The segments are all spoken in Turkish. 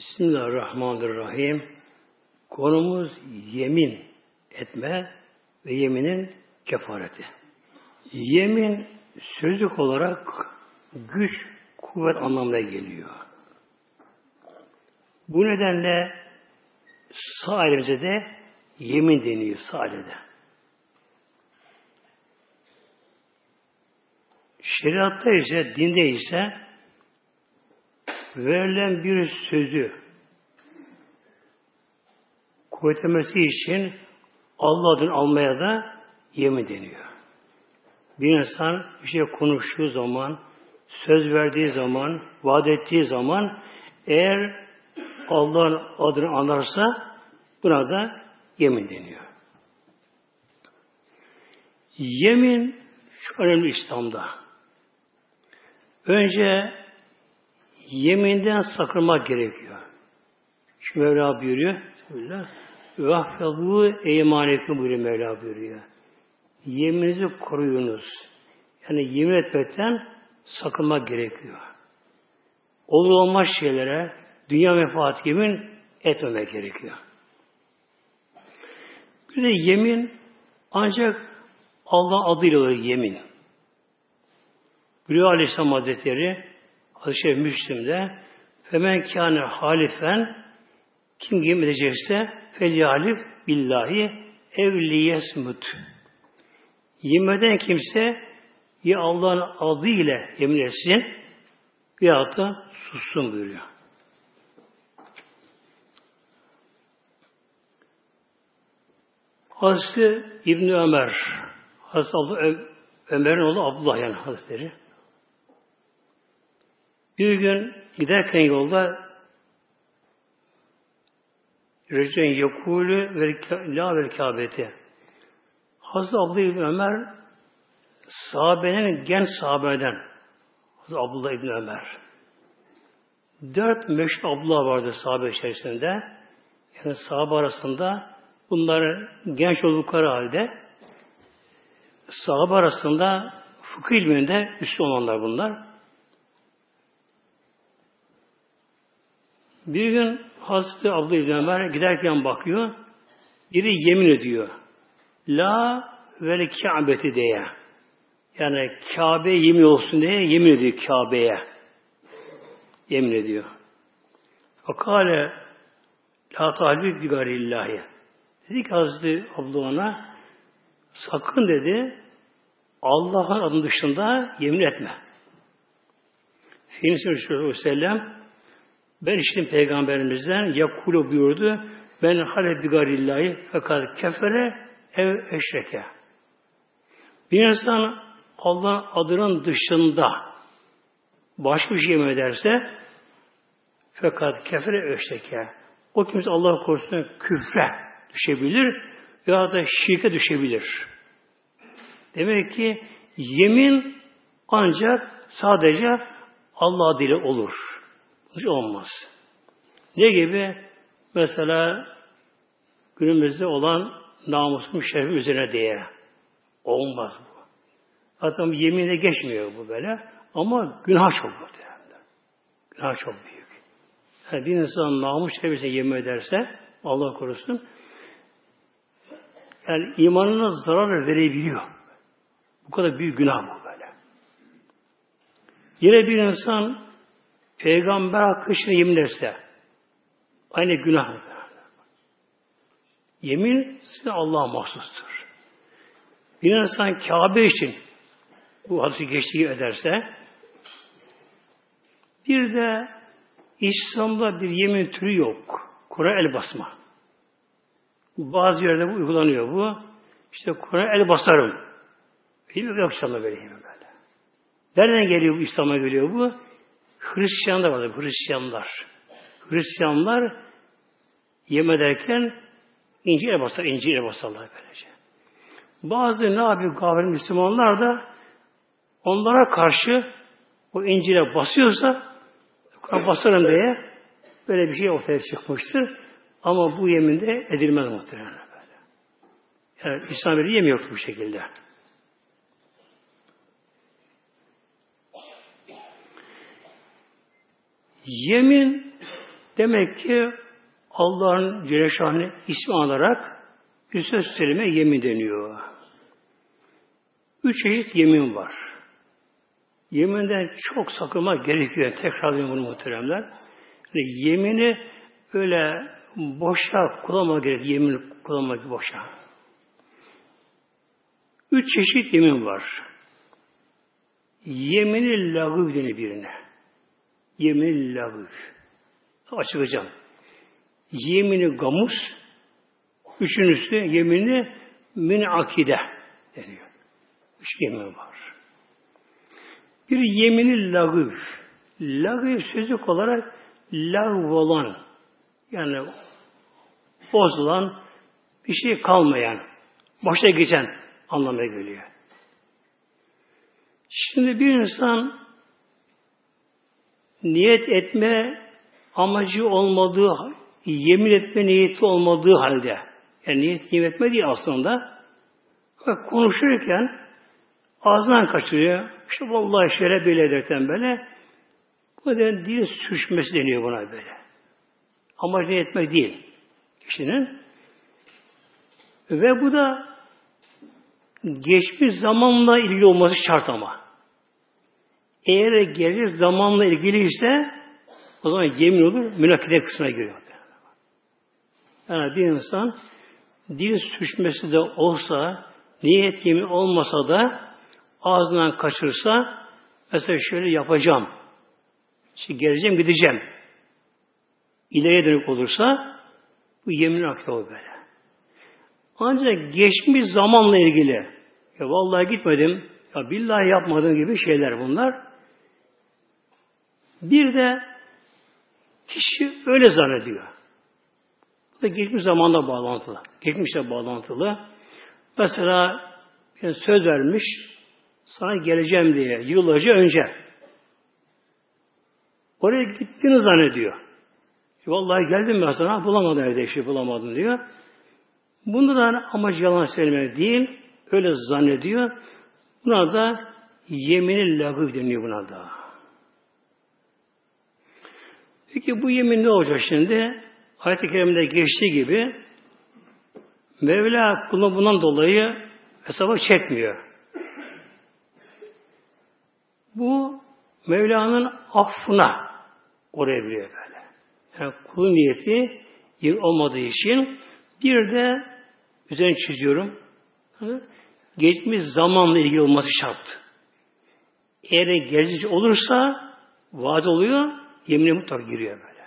Bismillahirrahmanirrahim. Konumuz yemin etme ve yeminin kefareti. Yemin sözlük olarak güç, kuvvet anlamına geliyor. Bu nedenle sağ de yemin deniyor sağ elinde. Şeriatta ise, dinde ise verilen bir sözü kuvvetlemesi için Allah adını almaya da yemin deniyor. Bir insan bir şey konuştuğu zaman, söz verdiği zaman, vaat ettiği zaman eğer Allah'ın adını anarsa buna da yemin deniyor. Yemin şu önemli İslam'da. Önce yeminden sakınmak gerekiyor. Şu Mevla buyuruyor. Bismillah. Vahfazû eymanekû buyuruyor Mevla buyuruyor. Yemininizi koruyunuz. Yani yemin etmekten sakınmak gerekiyor. Olur olmaz şeylere dünya menfaat yemin etmemek gerekiyor. Bir de yemin ancak Allah adıyla olur yemin. Buyuruyor Aleyhisselam Hazretleri Hazreti Müslim'de Femen kâne halifen kim yemin edecekse Felyalif billahi evliyesmut. Yemin eden kimse ya Allah'ın adı ile yemin etsin ya da sussun buyuruyor. Hazreti İbni Ömer Hazreti Ömer'in oğlu Abdullah yani Hazretleri. Bir gün giderken yolda Recen yekulü ve la vel kâbeti. Hazreti Abdullah İbni Ömer sahabenin genç sahabeden Hazreti Abdullah İbni Ömer. Dört meşhur Abdullah vardı sahabe içerisinde. Yani sahabe arasında bunların genç oldukları halde sahabe arasında fıkıh ilminde üstü olanlar bunlar. Bir gün Hazreti Abdullah İbni Ömer giderken bakıyor. Biri yemin ediyor. La vel Kabe'ti diye. Yani Kabe yemin olsun diye yemin ediyor Kabe'ye. Yemin ediyor. Fakale La talbi bi garillahi. Dedi ki Hazreti Abdullah ona sakın dedi Allah'ın adının dışında yemin etme. Filis Aleyhisselatü Vesselam ben işittim peygamberimizden yakulu buyurdu. Ben hale bigarillahi fakat kefere ev eşreke. Bir insan Allah adının dışında başka bir şey mi ederse fakat kefere eşreke. O kimse Allah korusun küfre düşebilir ya da şirke düşebilir. Demek ki yemin ancak sadece Allah adıyla olur. Hiç olmaz. Ne gibi? Mesela günümüzde olan namusun şerefin üzerine diye. Olmaz bu. Zaten yeminle geçmiyor bu böyle. Ama günah çok muhtemelen. Günah çok büyük. Yani bir insan namus şerefine yemin ederse Allah korusun yani imanına zarar verebiliyor. Bu kadar büyük günah bu böyle. Yine bir insan Peygamber hakkı için yemin etse aynı günah. Yemin size Allah'a mahsustur. Bir insan Kabe için bu hadisi geçtiği ederse bir de İslam'da bir yemin türü yok. Kur'an el basma. Bazı yerde bu uygulanıyor bu. İşte Kur'an el basarım. Değil mi? Yok böyle. Nereden geliyor bu? İslam'a geliyor bu? Hristiyanlar vardır, Hristiyanlar. Hristiyanlar yeme derken İncil'e basar, İncil'e basarlar böylece. Bazı ne yapıyor gafil Müslümanlar da onlara karşı o İncil'e basıyorsa basarım diye böyle bir şey ortaya çıkmıştır. Ama bu yeminde edilmez muhtemelen böyle. Yani İslam bir yemiyor bu şekilde. Yemin Demek ki Allah'ın Celle ismi alarak bir söz söyleme yemin deniyor. Üç çeşit yemin var. Yeminden çok sakınma gerekiyor. Tekrar bunu muhteremler. Yani yemini öyle boşa kullanma gerek. Yemin kullanmak boşa. Üç çeşit yemin var. Yemini lagıv denir birine. Yemini lagıv. Açıklayacağım. Yemini gamus, üçüncüsü yemini min akide deniyor. Üç yemin var. Bir yemini lagıv. Lagıv sözlük olarak lagv olan, yani bozulan, bir şey kalmayan, boşa geçen anlamına geliyor. Şimdi bir insan niyet etme amacı olmadığı, yemin etme niyeti olmadığı halde, yani niyet yemin etme aslında, konuşurken ağzından kaçırıyor. İşte vallahi şöyle böyle derken böyle, bu da dil sürçmesi deniyor buna böyle. Amaç niyet etmek değil kişinin. Ve bu da geçmiş zamanla ilgili olması şart ama. Eğer gelir zamanla ilgili ise o zaman yemin olur, münakide kısmına giriyor. Yani bir insan dil sürçmesi de olsa, niyet yemin olmasa da ağzından kaçırsa mesela şöyle yapacağım. İşte geleceğim, gideceğim. İleriye dönük olursa bu yemin aklı olur böyle. Ancak geçmiş zamanla ilgili ya vallahi gitmedim, ya billahi yapmadım gibi şeyler bunlar. Bir de kişi öyle zannediyor. Bu da geçmiş zamanda bağlantılı. Geçmişle bağlantılı. Mesela yani söz vermiş, sana geleceğim diye yıllarca önce. Oraya gittiğini zannediyor. Vallahi geldim ben sana bulamadım evde işi bulamadım diyor. Bunda da amaç yalan söylemek değil, öyle zannediyor. Buna da yemini lagıv deniyor buna da. Peki bu yemin ne olacak şimdi? Ayet-i Kerime'de geçtiği gibi Mevla kulunu bundan dolayı hesaba çekmiyor. Bu Mevla'nın affına oraya biliyor böyle. Yani kulun niyeti yer olmadığı için bir de üzerine çiziyorum. Geçmiş zamanla ilgili olması şart. Eğer gelecek olursa vaat oluyor, yemine mutlaka giriyor böyle.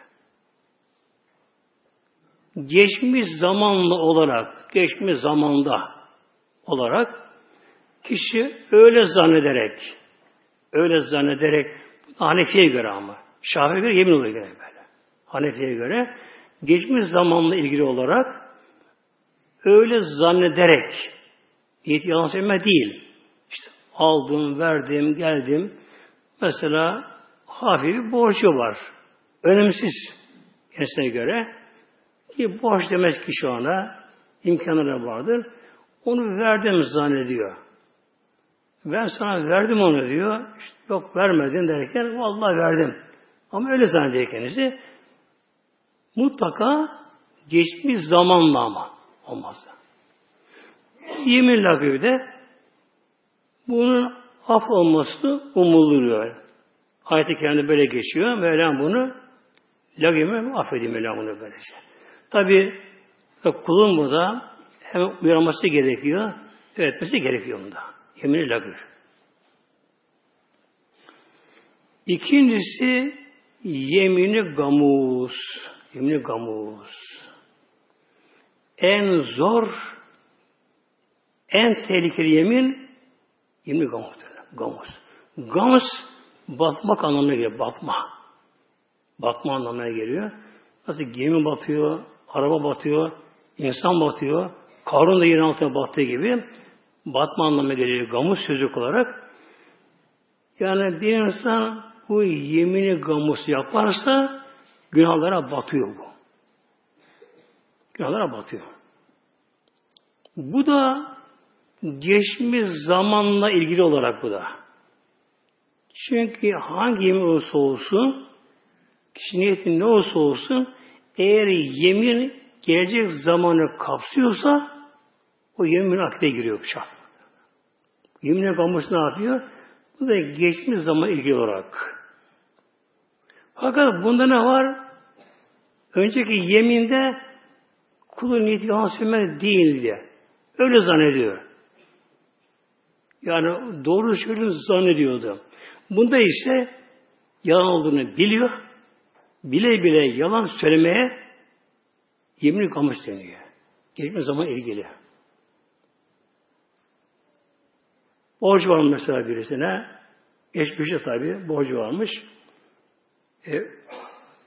Geçmiş zamanlı olarak, geçmiş zamanda olarak kişi öyle zannederek, öyle zannederek Hanefi'ye göre ama. Şafi'ye göre yemin oluyor göre böyle. Hanefi'ye göre geçmiş zamanla ilgili olarak öyle zannederek niyeti yalan söyleme değil. İşte aldım, verdim, geldim. Mesela hafif bir borcu var. Önemsiz kendisine göre. Ki borç demez ki şu ana imkanları vardır. Onu verdim zannediyor. Ben sana verdim onu diyor. Yok vermedin derken vallahi verdim. Ama öyle zannediyor kendisi. Mutlaka geçmiş zamanla ama olmaz. Yemin lakıbı bunun af olması umuluyor. Ayet-i Kerim'de böyle geçiyor. Mevlam bunu lagime affediyor Mevlam bunu böylece. Tabi kulun burada hem uyanması gerekiyor, öğretmesi gerekiyor bunda. Yemin-i lagır. İkincisi yemini gamus. Yemini gamus. En zor, en tehlikeli yemin yemini gamus. Gamus. Gamus batmak anlamına geliyor. Batma. Batma anlamına geliyor. Nasıl gemi batıyor, araba batıyor, insan batıyor, Karun da yerin altına battığı gibi batma anlamına geliyor. Gamus sözcük olarak. Yani bir insan bu yemini gamus yaparsa günahlara batıyor bu. Günahlara batıyor. Bu da geçmiş zamanla ilgili olarak bu da. Çünkü hangi yemin olursa olsun kişi niyeti ne olursa olsun eğer yemin gelecek zamanı kapsıyorsa o yemin akde giriyor şart. Yemin kamusu ne yapıyor? Bu da geçmiş zaman ilgili olarak. Fakat bunda ne var? Önceki yeminde kulun niyeti yalan söylemek değildi. Öyle zannediyor. Yani doğru söylediğini zannediyordu. Bunda ise yalan olduğunu biliyor. Bile bile yalan söylemeye yemin kamış deniyor. Geçme zaman ilgili. Borcu var mesela birisine. Geçmişte tabi borcu varmış. E,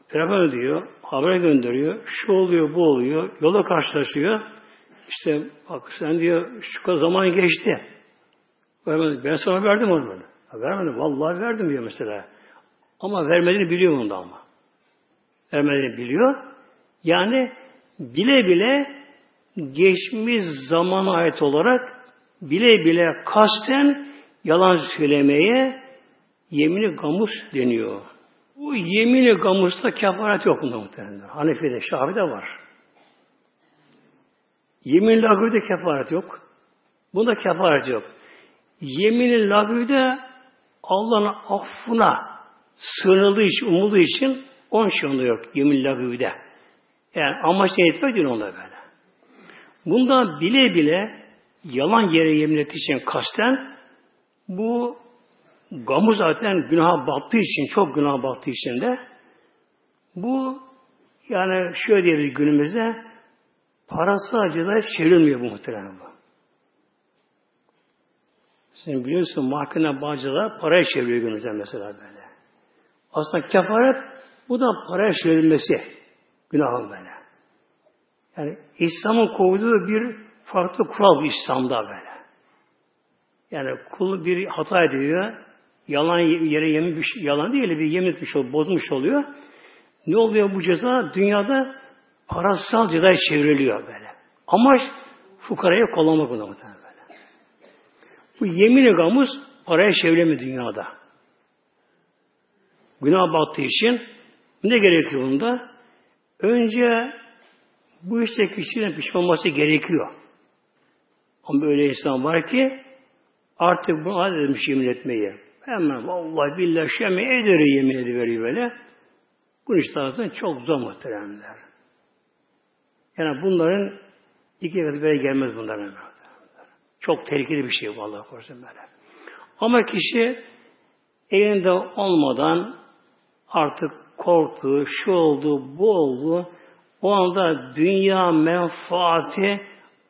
telefon ediyor, haber gönderiyor, şu oluyor, bu oluyor, yola karşılaşıyor. İşte bak sen diyor şu zaman geçti. Ben sana verdim onu. Böyle. Vermedim. Vallahi verdim diyor mesela. Ama vermediğini biliyor onda ama. Vermediğini biliyor. Yani bile bile geçmiş zamana ait olarak bile bile kasten yalan söylemeye yemini gamus deniyor. Bu yemini gamusta kefaret yok mu muhtemelen? Hanefi'de, Şafi'de var. Yemin lagüde kefaret yok. Bunda kefaret yok. Yemin lagüde Allah'ın affına sığınıldığı için, umulduğu için on şey yok. Yemin lagüde. Yani amaç ne etmek değil onda böyle. Bunda bile bile yalan yere yemin ettiği için kasten bu gamu zaten günaha battığı için, çok günaha battığı için de bu yani şöyle diyebiliriz günümüzde parası acıda çevrilmiyor bu muhtemelen bu. Sen biliyorsun mahkeme bağcılar paraya çeviriyor günümüzde mesela böyle. Aslında kefaret bu da paraya çevrilmesi günahın böyle. Yani İslam'ın koyduğu bir farklı kural bu İslam'da böyle. Yani kul bir hata ediyor, yalan yere yemin bir şey, yalan değil bir yemin etmiş oluyor, bozmuş oluyor. Ne oluyor bu ceza? Dünyada parasal cezaya çevriliyor böyle. Amaç fukaraya kollamak buna muhtemelen. Bu yemin gamuz paraya çevrilemiyor dünyada. Günah battığı için ne gerekiyor bunda? Önce bu işte kişinin pişman olması gerekiyor. Ama böyle insan var ki artık bunu adet yemin etmeyi. Hemen vallahi billahi şemi ederi yemin ediveriyor böyle. Bu işte aslında çok zor muhteremler. Yani bunların iki katı böyle gelmez bunların. Çok tehlikeli bir şey bu Allah korusun böyle. Ama kişi elinde olmadan artık korktu, şu oldu, bu oldu. O anda dünya menfaati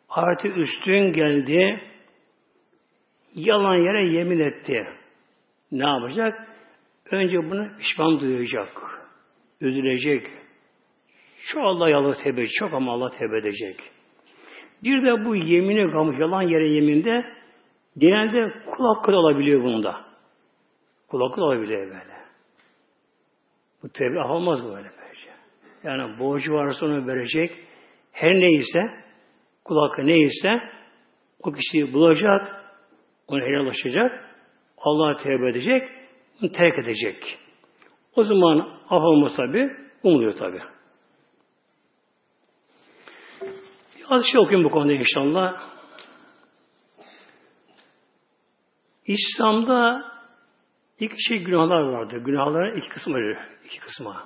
artık üstün geldi. Yalan yere yemin etti. Ne yapacak? Önce bunu pişman duyacak. Üzülecek. Şu Allah tevbe edecek. Çok ama Allah tevbe edecek. Bir de bu yemini kalmış yalan yere yeminde genelde kul hakkı olabiliyor bunda. Kul hakkı olabiliyor böyle. Bu tevbe olmaz böyle böylece. Yani borcu varsa onu verecek. Her neyse kul hakkı neyse o kişiyi bulacak, onu helallaşacak, Allah'a tevbe edecek, onu terk edecek. O zaman af olması tabi, umuluyor tabi. Az şey okuyayım bu konuda inşallah. İslam'da iki şey günahlar vardır. Günahların iki kısmı iki kısma.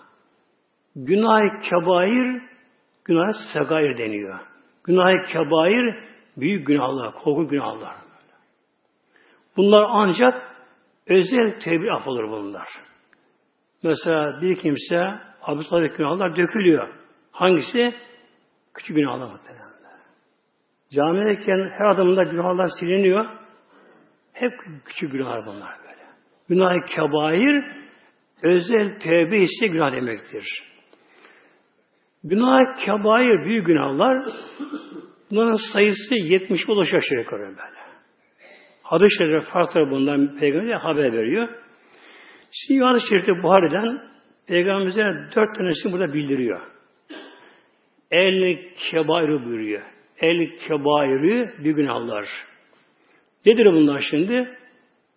Günah kebair, günah segair deniyor. Günah kebair büyük günahlar, korku günahlar. Bunlar ancak özel tevbe af olur bunlar. Mesela bir kimse abdest günahlar dökülüyor. Hangisi? Küçük günahlar muhtemelen. Camideyken her adımda günahlar siliniyor. Hep küçük günahlar bunlar böyle. Günah-ı kebair özel tevbe ise günah demektir. Günah kebair büyük günahlar bunların sayısı 70 ulaşıyor aşağı yukarı böyle. Hadis-i Şerif farklı bundan Peygamber haber veriyor. Şimdi Hadis-i Şerif'te Buhari'den Peygamberimize dört tanesini burada bildiriyor. El kebairi buyuruyor. El kebairi bir günahlar. Nedir bunlar şimdi?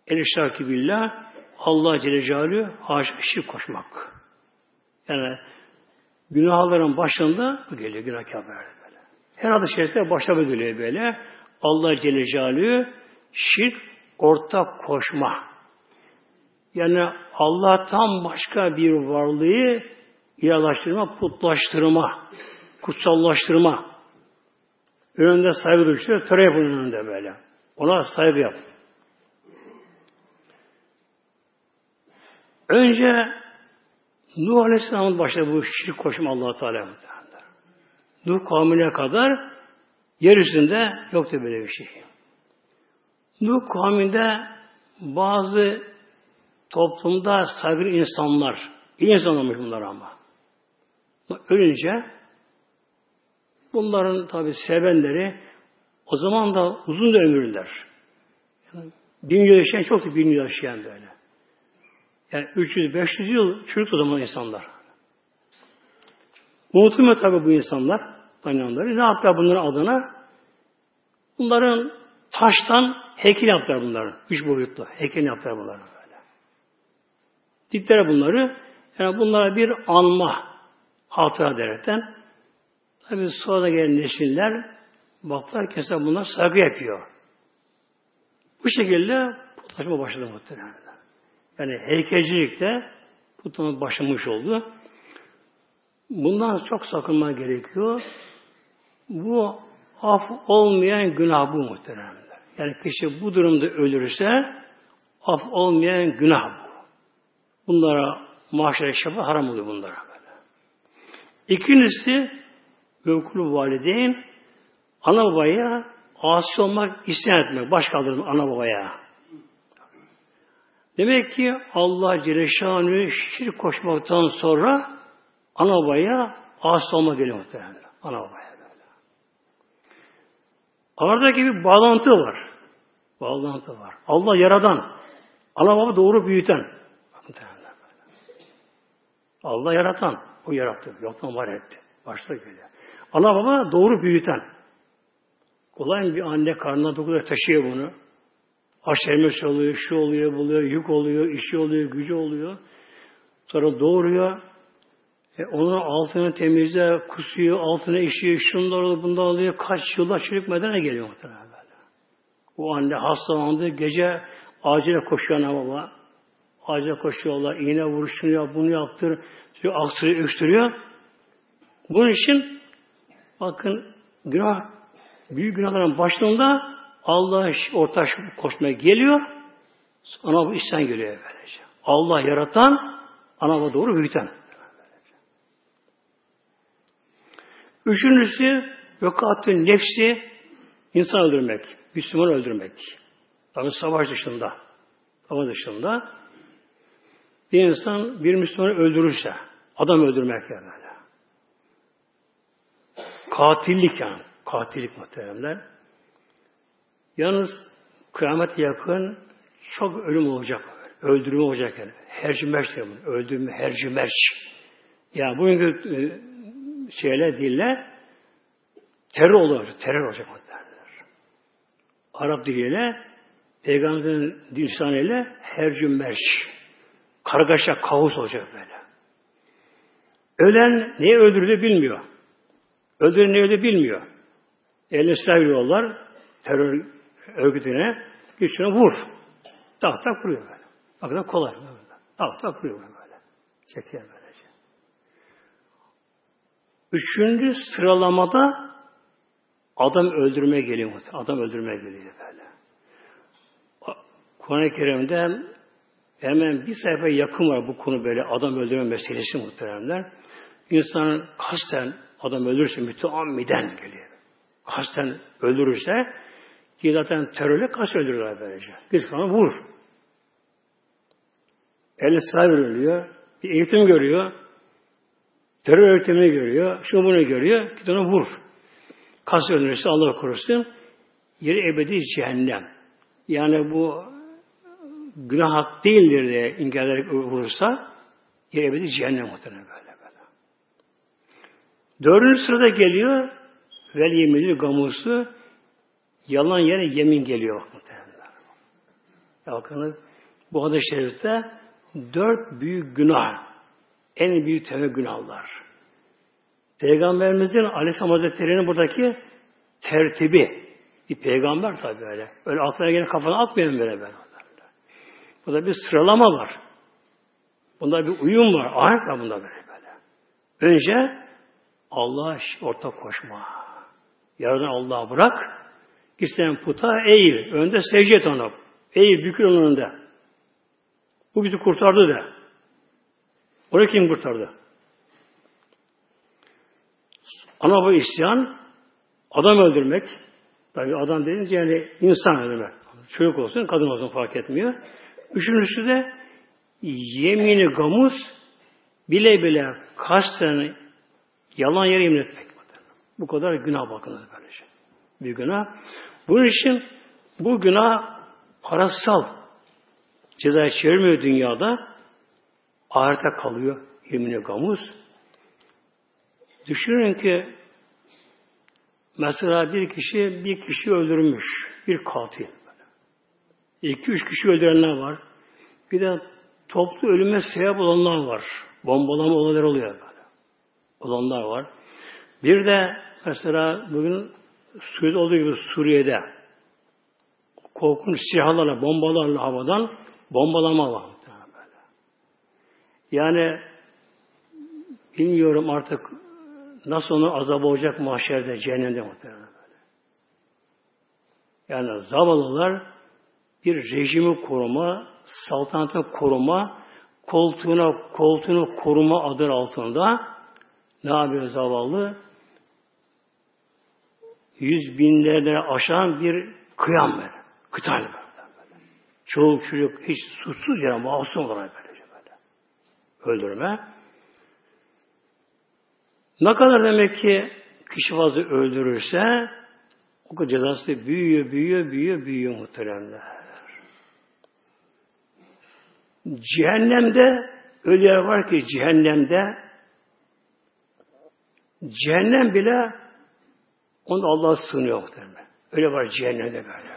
El şarkı billah Allah Celle Celaluhu haşa şirk koşmak. Yani günahların başında bu geliyor günah kabirlerde böyle. Her adı şerifte başta bu geliyor böyle. Allah Celle Celaluhu şirk ortak koşma. Yani Allah'tan başka bir varlığı ilahlaştırma, putlaştırma, kutsallaştırma. Önünde saygı duyuşuyor, töre yapın önünde böyle. Ona saygı yap. Önce Nuh Aleyhisselam'ın başladı bu şirk koşma allah Teala Nuh kavmine kadar yeryüzünde yoktu böyle bir şey. Nuh kavminde bazı toplumda saygılı insanlar, iyi insan olmuş bunlar ama. Ölünce bunların tabi sevenleri o zaman da uzun da ömürler. Yani bin yıl yaşayan çok bin yıl yaşayan böyle. Yani 300-500 yıl çocuk o zaman insanlar. Unutulmuyor tabi bu insanlar, tanıyanları. Ne yaptılar bunların adına? Bunların taştan heykel yaptılar bunların. Üç boyutlu. Heykel yaptılar bunların böyle. Dikler bunları. Yani bunlara bir anma hatıra derekten. Tabi sonra gelen nesiller baktılar ki bunlar saygı yapıyor. Bu şekilde putlaşma başladı muhtemelen. Yani heykelcilikte putlanma başlamış oldu. Bundan çok sakınma gerekiyor. Bu af olmayan günah bu muhteremler. Yani kişi bu durumda ölürse af olmayan günah bu. Bunlara mahşere şefa haram oluyor bunlara. İkincisi mevkulu valideyn ana babaya asi olmak isyan etmek. Baş kaldırmak ana babaya. Demek ki Allah Celle Şanı şirk koşmaktan sonra ana babaya asi olmak geliyor muhtemelen. Ana babaya böyle. Aradaki bir bağlantı var. Bağlantı var. Allah yaradan, ana baba doğru büyüten. Allah yaratan, o yarattı. Yoktan var etti. Başta geliyor. Ana baba doğru büyüten. Kolay bir anne karnına dokunuyor taşıyor bunu? Aşermesi oluyor, şu oluyor, buluyor, yük oluyor, işi oluyor, gücü oluyor. Sonra doğuruyor. E onun altını temizle, kusuyor, altına işiyor, şunlar oluyor, bunlar oluyor. Kaç yılda çürükmeden geliyor muhtemelen böyle. O anne hastalandı, gece acile koşuyor ana baba. Acile koşuyorlar, iğne vuruşuyor, bunu yaptır, aksırıyor, öksürüyor. Bunun için bakın günah, büyük günahların başında Allah ortaş koşmaya geliyor. Ana bu isyan geliyor böylece. Allah yaratan, ana doğru büyüten. Üçüncüsü vekatün nefsi insan öldürmek. Müslüman öldürmek. Tabi savaş dışında. Savaş dışında. Bir insan bir Müslümanı öldürürse adam öldürmek yani. Katillik yani. Katillik muhteremler. Yalnız kıyamet yakın çok ölüm olacak. Öldürme olacak yani. Herci merç diyor bunu. Öldürme, herci merç. Yani bugünkü e, şeyler dille terör olacak. Terör olacak derler. Arap diliyle Peygamberin lisanıyla herci merç. Kargaşa, kaos olacak böyle. Ölen neyi öldürdü bilmiyor. Öldüren ne öldü bilmiyor. Eline silah veriyorlar. Terör örgütüne güçüne vur. Tak tak vuruyor böyle. Bak da kolay. Böyle. Tak tak vuruyor böyle. Çekiyor böylece. Üçüncü sıralamada adam öldürmeye geliyor. Adam öldürmeye geliyor böyle. Kur'an-ı Kerim'de hemen bir sayfa yakın var bu konu böyle adam öldürme meselesi muhteremler. İnsanın kasten adam öldürürse müteammiden geliyor. Kasten öldürürse ki zaten terörle kaç öldürürler böylece. Bir falan vur. Elle silah veriliyor. Bir eğitim görüyor. Terör eğitimini görüyor. Şunu bunu görüyor. Git ona vur. Kas öldürürse Allah korusun. Yeri ebedi cehennem. Yani bu günah hak değildir diye inkar ederek vurursa yeri ebedi cehennem muhtemelen böyle. Dördüncü sırada geliyor vel yeminli gamusu yalan yere yemin geliyor muhtemelen. Bakınız bu hadis-i şerifte dört büyük günah en büyük tevbe günahlar. Peygamberimizin Aleyhisselam Hazretleri'nin buradaki tertibi. Bir peygamber tabi böyle. Öyle aklına gelip kafana atmayalım böyle böyle. Burada bir sıralama var. Bunda bir uyum var. Ahenk var bunda böyle böyle. Önce Allah'a ortak koşma. Yaradan Allah'a bırak. Gitsen puta eğil. Önde secde et ona. Eğil bükül onun önünde. Bu bizi kurtardı de. Orayı kim kurtardı? Ana baba isyan, adam öldürmek. Tabi adam deyince yani insan öldürmek. Çocuk olsun, kadın olsun fark etmiyor. Üçüncüsü de yemini gamuz bile bile kasten yalan yere yemin etmek. Bu kadar günah bakınız böylece. Bir günah. Bunun için bu günah parasal cezaya çevirmiyor dünyada. Ahirete kalıyor. Yemini gamuz. Düşünün ki mesela bir kişi bir kişi öldürmüş. Bir katil. İki üç kişi öldürenler var. Bir de toplu ölüme sebep olanlar var. Bombalama olaylar oluyor. Olanlar var. Bir de mesela bugün Suriye'de olduğu gibi Suriye'de korkunç silahlarla, bombalarla havadan bombalama var. Yani bilmiyorum artık nasıl onu azap olacak mahşerde, cehennemde muhtemelen böyle. Yani zavallılar bir rejimi koruma, saltanatı koruma, koltuğuna koltuğunu koruma adı altında ne yapıyor zavallı? Yüz binlerden aşan bir kıyam böyle. Kıtal böyle. Çoğu çocuk hiç suçsuz yere masum olarak böylece böyle. Öldürme. Ne kadar demek ki kişi fazla öldürürse o kadar cezası büyüyor, büyüyor, büyüyor, büyüyor muhteremler. Cehennemde öyle yer var ki cehennemde cehennem bile onu Allah sığınıyor muhtemelen. Öyle var cehennemde böyle.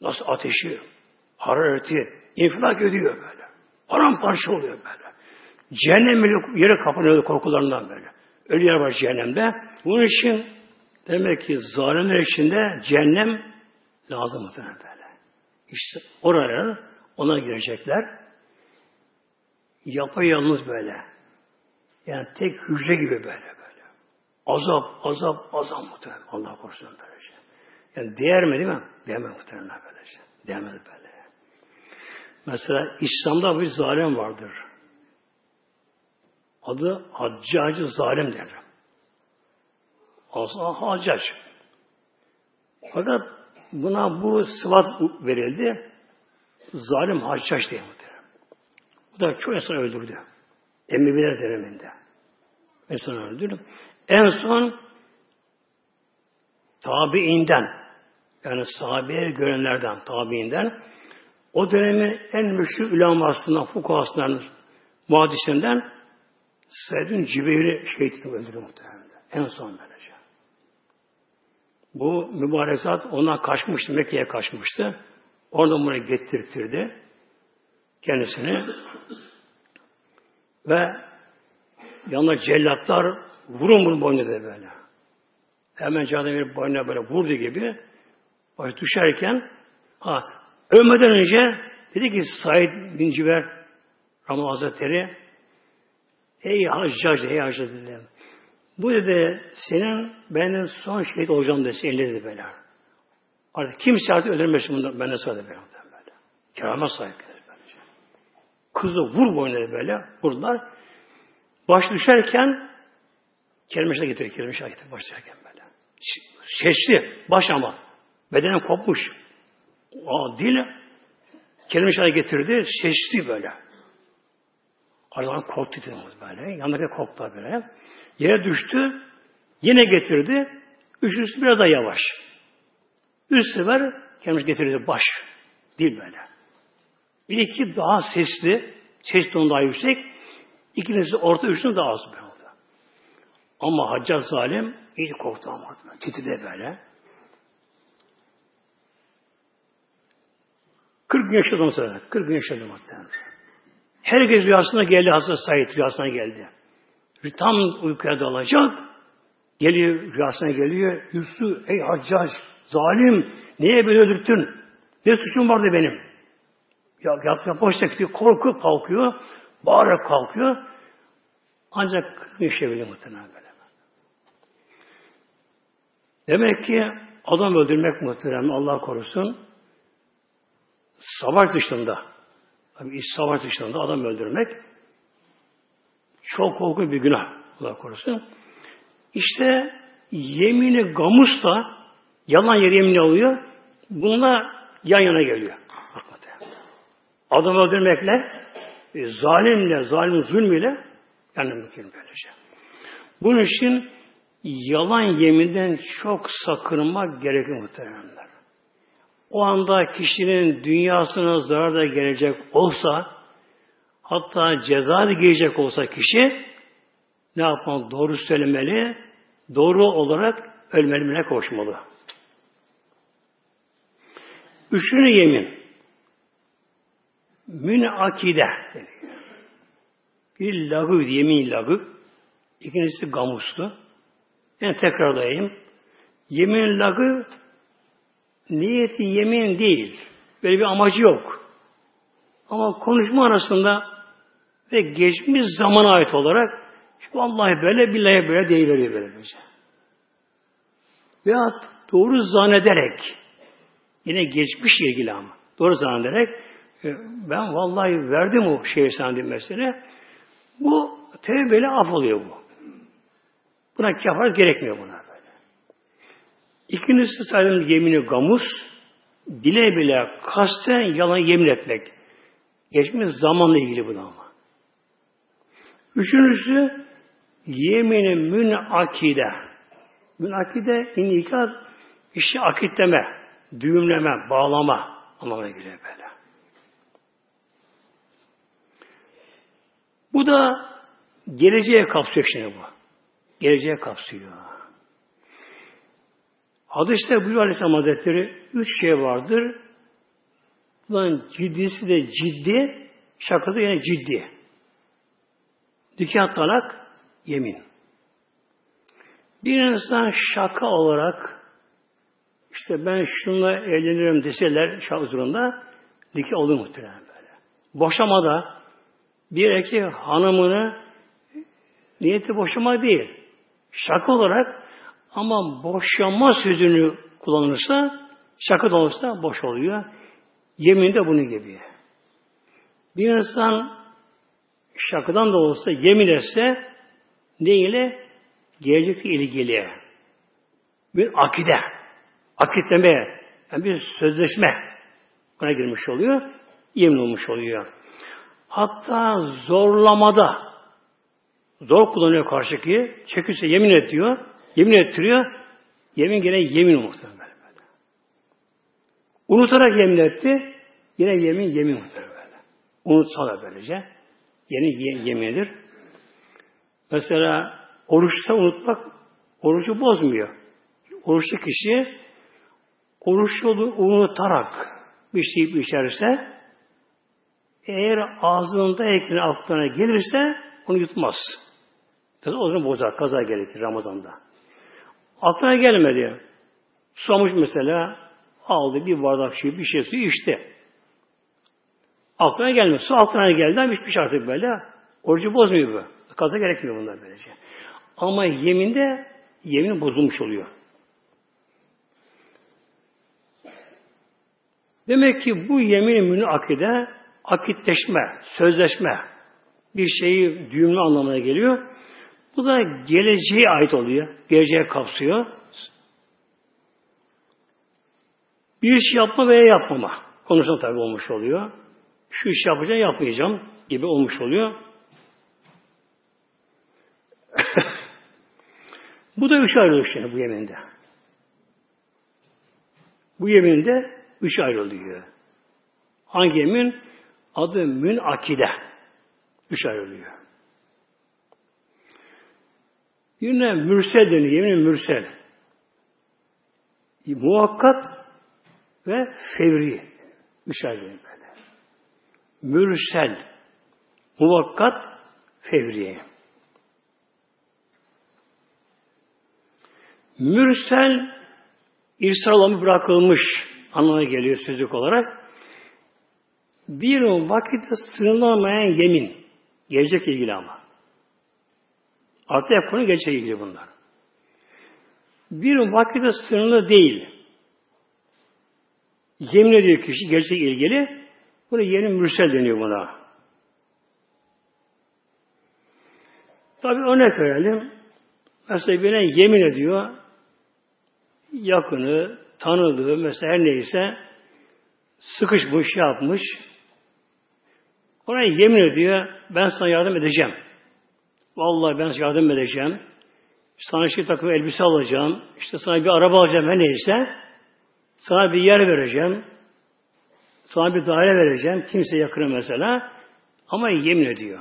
Nasıl ateşi, harareti infilak ediyor böyle. Paramparça oluyor böyle. Cehennem bile yere kapanıyor korkularından böyle. Öyle yer var cehennemde. Bunun için demek ki zalimler içinde cehennem lazım muhtemelen böyle. İşte oraya ona girecekler. Yapayalnız böyle. Yani tek hücre gibi böyle. Azap, azap, azap muhtemelen. Allah korusun böyle şey. Yani değer mi değil mi? Değmez muhtemelen böyle şey. Değmez böyle. Mesela İslam'da bir zalim vardır. Adı Haccacı zalim der. Aslında Haccac. Fakat buna bu sıfat verildi. Zalim Haccac diye muhtemelen. Bu da çok insan öldürdü. Emmibiler döneminde. İnsan öldürdü. En son tabiinden yani sahabeye görenlerden, tabiinden o dönemin en meşhur ülemasından, fukahasından, muhadisinden Said'in Cibeyr'i şehit öldürdü muhtemelen. En son böylece. Bu mübarek zat ona kaçmıştı, Mekke'ye kaçmıştı. Oradan bunu getirtirdi kendisini ve yanına cellatlar vurun bunu boynuna dedi böyle. Hemen canı bir boynuna böyle vurdu gibi baş düşerken ha, ölmeden önce dedi ki Said bin Ciber Ramazan Hazretleri ey haccac, ey haccac dedi. Bu dedi senin benim son şehit olacağım dedi. Elinde dedi böyle. Artık kimse artık öldürmesin bunu benden sonra böyle. böyle. Keramet sahip. Kızı vur boynuna böyle vurdular. Baş düşerken kelime getiriyor. Kelime getiriyor. Baş düşerken böyle. Şeşli. Baş ama. Bedenen kopmuş. Aa, dil kelime getirdi. Şeşli böyle. Aradan korktu böyle. Yanındaki korktu böyle. Yere düştü. Yine getirdi. Üçüncüsü biraz daha yavaş. Üst sefer kelime getirdi baş. Dil böyle. Bir iki daha sesli, ses tonu daha yüksek. İkincisi orta, üçüncüsü daha az böyle. Ama Hacca zalim iyice korktu ama. Titredi böyle. 40 gün yaşadı mesela. 40 gün yaşadı muhtemelen. Herkes rüyasına geldi Hazreti Said rüyasına geldi. Tam uykuya dalacak. Geliyor rüyasına geliyor. Yusuf ey haccac zalim niye böyle öldürttün? Ne suçum vardı benim? Ya yap yap boş diyor. Korkup kalkıyor. Bağırarak kalkıyor. Ancak yaşayabilir muhtemelen böyle. Demek ki adam öldürmek muhtemelen Allah korusun savaş dışında tabi iş savaş dışında adam öldürmek çok korkunç bir günah Allah korusun. İşte yemini gamus da yalan yere yemin alıyor. Bununla yan yana geliyor. Adam öldürmekle e, zalimle, zalim zulmüyle yani mümkün böylece. Bunun için yalan yeminden çok sakınmak gerekir muhteremler. O anda kişinin dünyasına zarar da gelecek olsa, hatta ceza da gelecek olsa kişi, ne yapmalı? Doğru söylemeli, doğru olarak ölmelimine koşmalı. Üçüncü yemin. Münakide. Bir lagı, yemin lagı. İkincisi gamuslu. Yani tekrarlayayım. Yemin lagı niyeti yemin değil. Böyle bir amacı yok. Ama konuşma arasında ve geçmiş zamana ait olarak vallahi böyle billahi böyle deyiveriyor böylece. Veya doğru zannederek yine geçmiş ilgili ama doğru zannederek e, ben vallahi verdim o şeyi sandım mesele. Bu tevbeyle af oluyor bu. Buna kefaret gerekmiyor buna böyle. İkincisi saydım yemini gamus, dile bile kasten yalan yemin etmek. Geçmiş zamanla ilgili bu ama. Üçüncüsü yemini münakide. Münakide inikat işi akitleme, düğümleme, bağlama anlamına geliyor böyle. Bu da geleceğe kapsıyor şimdi bu. Geleceğe kapsıyor. Hadiste buyuruyor Aleyhisselam Hazretleri üç şey vardır. Bunların ciddisi de ciddi, şakası yine ciddi. Nikah talak, yemin. Bir insan şaka olarak işte ben şunla evlenirim deseler şahı zorunda nikah olur muhtemelen böyle. Boşamada bir erkek hanımını niyeti boşama değil. Şaka olarak ama boşanma sözünü kullanırsa şaka da olursa boş oluyor. Yemin de bunun gibi. Bir insan şakadan da olsa yemin etse ne ile? İlgili. Bir akide. Akitleme. Yani bir sözleşme. Buna girmiş oluyor. Yemin olmuş oluyor. Hatta zorlamada zor kullanıyor karşıki. Çekirse yemin et. Yemin ettiriyor. Yemin gene yemin muhtemelen böyle. Unutarak yemin etti. Yine yemin yemin muhtemelen. Unutsa da böylece. Yeni yemindir. Mesela oruçta unutmak orucu bozmuyor. Oruçlu kişi oruçlu unutarak bir şey içerse eğer ağzındayken aklına gelirse onu yutmaz. O zaman bozar, kaza gerekir Ramazan'da. Aklına gelmedi. Susamış mesela, aldı bir bardak şey, bir şey su içti. Aklına gelmedi. Su aklına geldi ama içmiş artık böyle. Orucu bozmuyor bu. Kaza gerekmiyor bunlar böylece. Ama yeminde yemin bozulmuş oluyor. Demek ki bu yemin münü akide akitleşme, sözleşme bir şeyi düğümlü anlamına geliyor. Bu da geleceğe ait oluyor. Geleceğe kapsıyor. Bir iş yapma veya yapmama konusunda tabi olmuş oluyor. Şu iş yapacağım, yapmayacağım gibi olmuş oluyor. bu da üç ayrılıyor şimdi bu yeminde. Bu yeminde üç ayrılıyor. Hangi yemin? Adı mün akide. Üç ayrılıyor. Yine mürsel deniyor. Yemin mürsel. Muhakkat ve fevri. Üç ayrılıyor böyle. Mürsel. Muvakkat fevri. Mürsel İrsal bırakılmış anlamına geliyor sözlük olarak. Bir vakitte sınırlamayan yemin. Gelecek ilgili ama. Artı hep konu gelecek ilgili bunlar. Bir vakitte sınırlı değil. Yemin ediyor kişi gelecek ilgili. Buna yeni mürsel deniyor buna. Tabi örnek verelim. Mesela birine yemin ediyor yakını, tanıdığı mesela her neyse sıkışmış, şey yapmış. Ona yemin ediyor, ben sana yardım edeceğim. Vallahi ben sana yardım edeceğim. Sana şey takım elbise alacağım. İşte sana bir araba alacağım her neyse. Sana bir yer vereceğim. Sana bir daire vereceğim. Kimse yakını mesela. Ama yemin ediyor.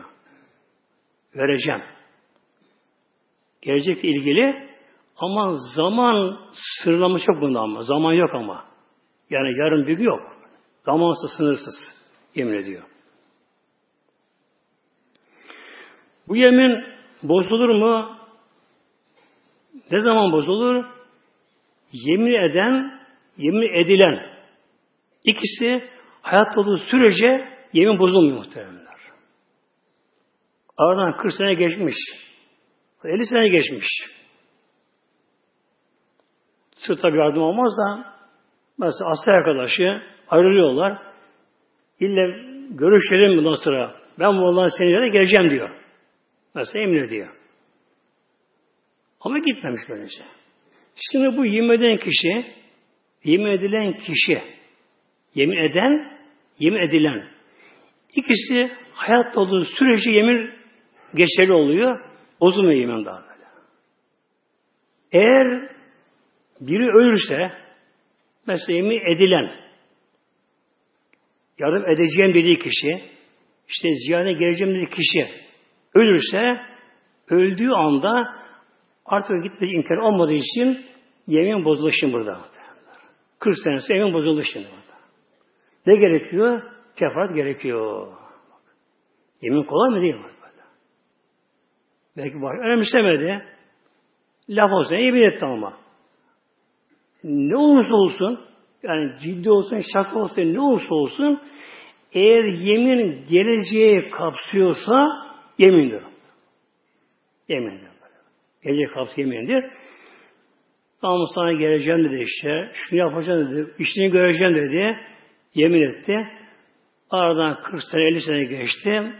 Vereceğim. Gelecekle ilgili ama zaman sınırlamış yok bunda ama. Zaman yok ama. Yani yarın bir gün yok. Zamansız, sınırsız. Yemin ediyor. Bu yemin bozulur mu? Ne zaman bozulur? Yemin eden, yemin edilen ikisi hayat olduğu sürece yemin bozulmuyor muhteremler. Aradan 40 sene geçmiş. 50 sene geçmiş. Sırta bir yardım olmaz da mesela asker arkadaşı ayrılıyorlar. İlle görüşelim bundan sonra. Ben bu Allah'ın senin geleceğim diyor. Mesela emin ediyor. Ama gitmemiş böylece. Şimdi bu yemin eden kişi, yemin edilen kişi, yemin eden, yemin edilen. ikisi hayatta olduğu sürece yemin geçerli oluyor. Bozulmuyor yemin daha böyle. Eğer biri ölürse mesela yemin edilen yardım edeceğim dediği kişi işte ziyarete geleceğim dediği kişi ölürse öldüğü anda artık gitme imkanı olmadığı için yemin bozulur şimdi burada. 40 senesi yemin bozuldu şimdi burada. Ne gerekiyor? Kefaret gerekiyor. Yemin kolay mı değil mi? Belki var. Önemsemedi. Laf olsa yemin etti ama ne olursa olsun yani ciddi olsun, şaka olsun, ne olursa olsun eğer yemin geleceği kapsıyorsa yemindir. Yemindir. Geleceği kapsıyor yemindir. Tamam sana geleceğim dedi işte. Şunu yapacağım dedi. İşini göreceğim dedi. Yemin etti. Aradan 40 sene 50 sene geçti.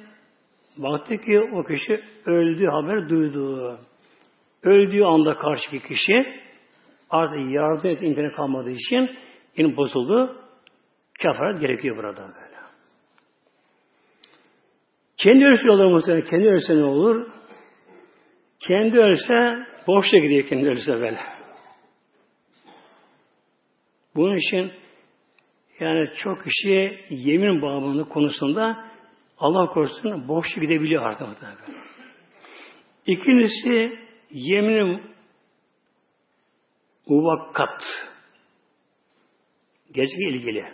Baktı ki o kişi öldüğü haber duydu. Öldüğü anda karşıki kişi artık yardım et imkanı kalmadığı için yine bozuldu. Kefaret gerekiyor burada böyle. Kendi ölse olur mu? Kendi ölse ne olur? Kendi ölse boşta gidiyor kendi ölse böyle. Bunun için yani çok kişi yemin bağımlılığı konusunda Allah korusun boşta gidebiliyor artık. İkincisi yeminin muvakkat. Gelecek ilgili.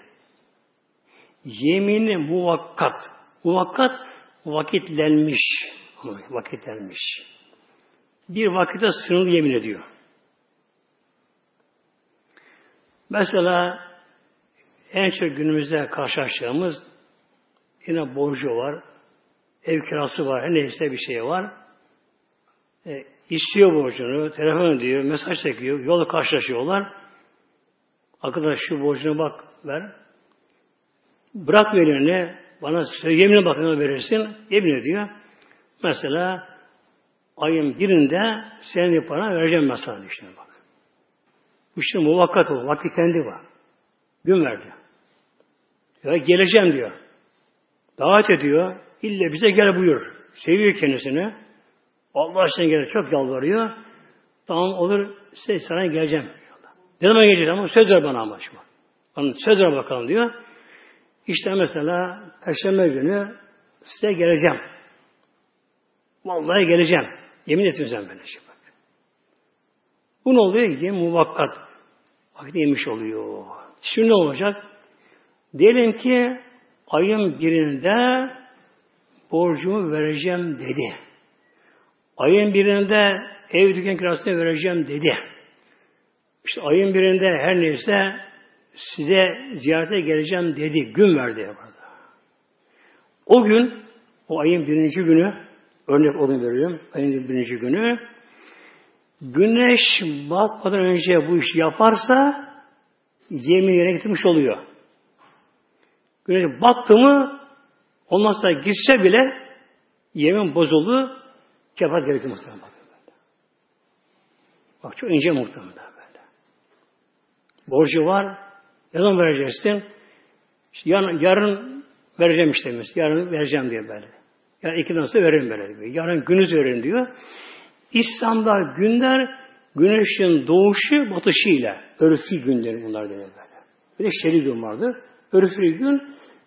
Yemini muvakkat. Muvakkat vakitlenmiş. Vakitlenmiş. Bir vakite sınırlı yemin ediyor. Mesela en çok günümüzde karşılaştığımız yine borcu var, ev kirası var, neyse bir şey var. E, istiyor borcunu, telefon ediyor, mesaj çekiyor, yolu karşılaşıyorlar. Arkadaş şu borcuna bak, ver. Bırak elini, bana yeminle bakına verirsin, yemin ediyor. Mesela ayın birinde senin para vereceğim mesela işte bak. Bu işte muvakkat o, vakitlendi var. Gün verdi. Ya geleceğim diyor. Davet ediyor. İlle bize gel buyur. Seviyor kendisini. Allah aşkına gelir. Çok yalvarıyor. Tamam olur. Size sana geleceğim. Ne zaman geleceğim ama söz ver bana ama şu. Bana söz ver bakalım diyor. İşte mesela Perşembe günü size geleceğim. Vallahi geleceğim. Yemin sen bana şimdi bak. Bu ne oluyor? Yemin muvakkat. Vakit yemiş oluyor. Şimdi ne olacak? Diyelim ki ayın birinde borcumu vereceğim dedi. Ayın birinde ev dükkan kirasını vereceğim dedi. İşte ayın birinde her neyse size ziyarete geleceğim dedi. Gün verdi. O gün, o ayın birinci günü, örnek onu veriyorum, ayın birinci günü, güneş batmadan önce bu işi yaparsa yemin yerine getirmiş oluyor. Güneş battı mı ondan sonra gitse bile yemin bozuldu kefaret gerekir muhtemelen. Bak çok ince muhtemelen. Borcu var. Ne zaman vereceksin? İşte yarın, yarın vereceğim işte. Yarın vereceğim diye böyle. Yani iki sonra veririm böyle diyor. Yarın günüz veririm diyor. İslam'da günler güneşin doğuşu batışıyla. Örfli günleri bunlar denir böyle. Bir de şerif gün vardır. Örfli gün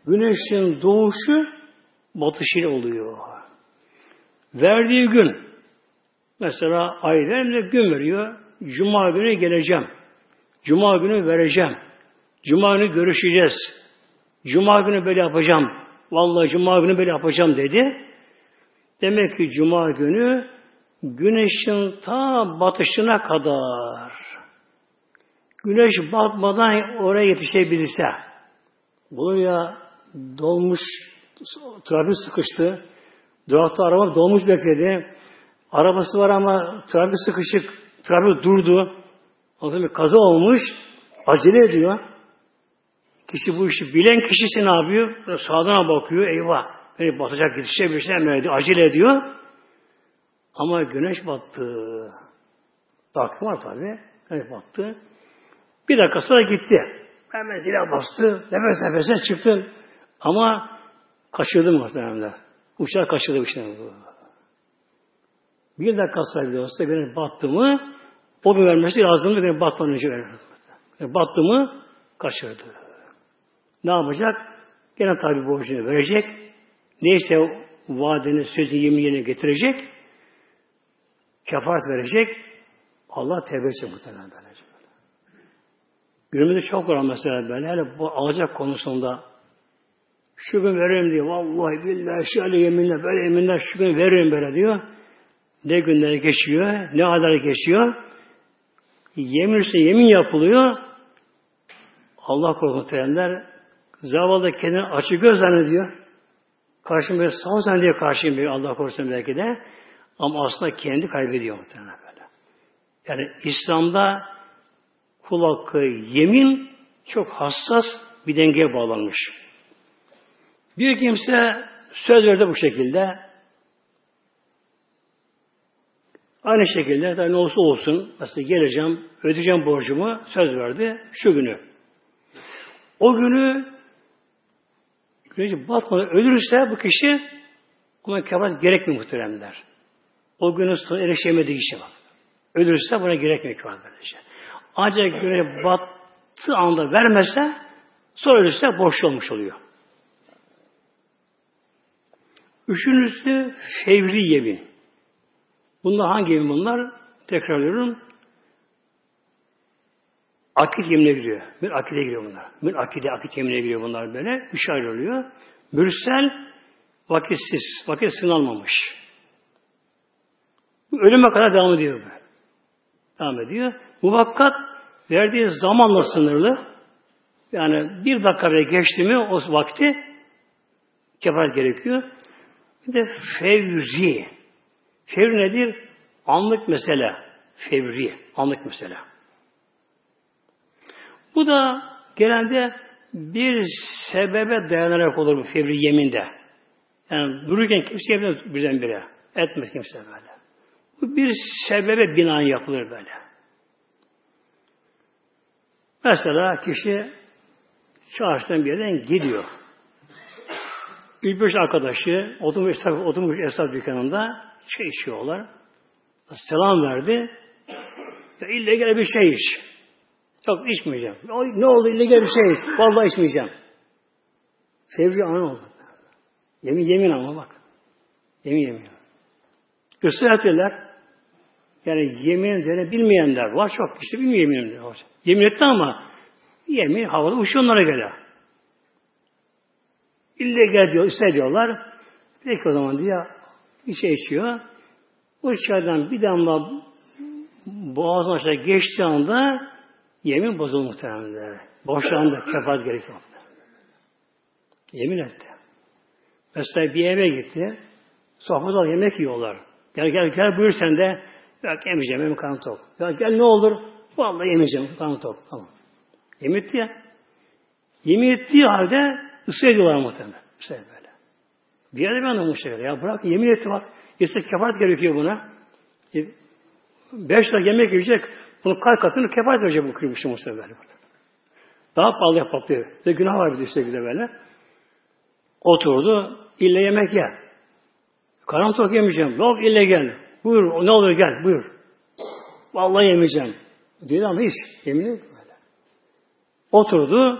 güneşin doğuşu batışıyla oluyor. Verdiği gün mesela ay verimde gün veriyor. Cuma günü geleceğim. Cuma günü vereceğim. Cuma günü görüşeceğiz. Cuma günü böyle yapacağım. Vallahi Cuma günü böyle yapacağım dedi. Demek ki Cuma günü güneşin ta batışına kadar güneş batmadan oraya yetişebilirse buraya dolmuş trafik sıkıştı. Durakta araba dolmuş bekledi. Arabası var ama trafik sıkışık. Trafik durdu. O bir kaza olmuş. Acele ediyor. Kişi bu işi bilen kişisi ne yapıyor? Sağdan bakıyor. Eyvah. Beni batacak yetişecek bir şey emrediyor. Acele ediyor. Ama güneş battı. Dakika var tabi. Güneş battı. Bir dakika sonra gitti. Hemen zile bastı. Nefes nefese çıktı. Ama kaçırdım muhtemelen. Uçağı kaçırdı işte. Bir dakika sonra bile olsa güneş battı mı o bir vermesi lazım da benim batmadan önce verir. Battı mı kaçırdı. Ne yapacak? Gene tabi borcunu verecek. Neyse vaadini, sözü, yemin yerine getirecek. Kefaret verecek. Allah tevbesi muhtemelen böylece. Günümüzde çok var mesela böyle. Hele bu alacak konusunda şu gün veririm diyor. Vallahi billahi şöyle yeminle böyle yeminler şu gün veririm böyle diyor. Ne günler geçiyor, ne aylar geçiyor. Yemin üstüne yemin yapılıyor. Allah korkutenler zavallı kendini açı göz zannediyor. Karşım böyle sağ zannediyor karşıyım Allah korusun belki de. Ama aslında kendi kaybediyor muhtemelen böyle. Yani İslam'da kul hakkı yemin çok hassas bir dengeye bağlanmış. Bir kimse söz verdi bu şekilde. Aynı şekilde ne olsa olsun mesela geleceğim, ödeyeceğim borcumu söz verdi şu günü. O günü güneş batmadan ölürse bu kişi ona kefaret gerekmiyor muhteremler. O günü sonra erişemediği işe bak. Ölürse buna gerekmiyor kefaret böylece. Ancak güneş battığı anda vermezse sonra ölürse borç olmuş oluyor. Üçüncüsü fevri yemin. Bunlar hangi yemin bunlar? Tekrarlıyorum. Akit yeminine giriyor. Bir akide giriyor bunlar. Bir akide, akit yeminine giriyor bunlar böyle. Üç ayrı oluyor. Mürsel, vakitsiz. Vakit sınanmamış. Ölüme kadar devam ediyor. Bu. Devam ediyor. Muvakkat verdiği zamanla sınırlı. Yani bir dakika bile geçti mi o vakti kefaret gerekiyor. Bir de fevzi. Fevri nedir? Anlık mesele. Fevri. Anlık mesele. Bu da genelde bir sebebe dayanarak olur bu fevri yeminde. Yani dururken kimse yapmaz birdenbire. Etmez kimse böyle. Bu bir sebebe binaen yapılır böyle. Mesela kişi çarşıdan bir yerden gidiyor. Üç beş arkadaşı oturmuş esnaf, oturmuş esnaf dükkanında çay içiyorlar. Selam verdi. Ya ille gel bir şey iç. Yok içmeyeceğim. Ne oldu ille gel bir şey. Vallahi içmeyeceğim. Fevri an oldu. Yemin yemin ama bak. Yemin yemin. Ettiler. Yani yemin üzerine bilmeyenler var çok. İşte bilmiyor yemin Yemin etti ama yemin havada uçuyor onlara göre. İlle gel diyor, iste diyorlar. Peki o zaman diye içe içiyor. O çaydan bir damla boğazın aşağı geçtiği anda yemin bozuldu muhtemelen. Boşlandı, kefaat gerekiyor. Yemin etti. Mesela bir eve gitti. Sofrada yemek yiyorlar. Gel gel gel buyur sen de. Yok yemeyeceğim benim karnım tok. Ya gel ne olur. Vallahi yemeyeceğim karnım tok. Tamam. Yemin etti ya. Yemin ettiği halde ısrar ediyorlar muhtemelen. Israr böyle. Bir yerde ben anlamışlar. Ya bırak yemin etti bak. Yese kefaret gerekiyor buna. E, beş lira yemek yiyecek. Bunu kar katını kefaret verecek bu kırmışım muhtemelen. Daha pahalı yapmak diyor. Bir günah var bir de işte böyle. Oturdu. İlle yemek ye. Karam tok yemeyeceğim. Yok ille gel. Buyur. Ne olur gel. Buyur. Vallahi yemeyeceğim. Dedi ama hiç. Yemin böyle. Oturdu.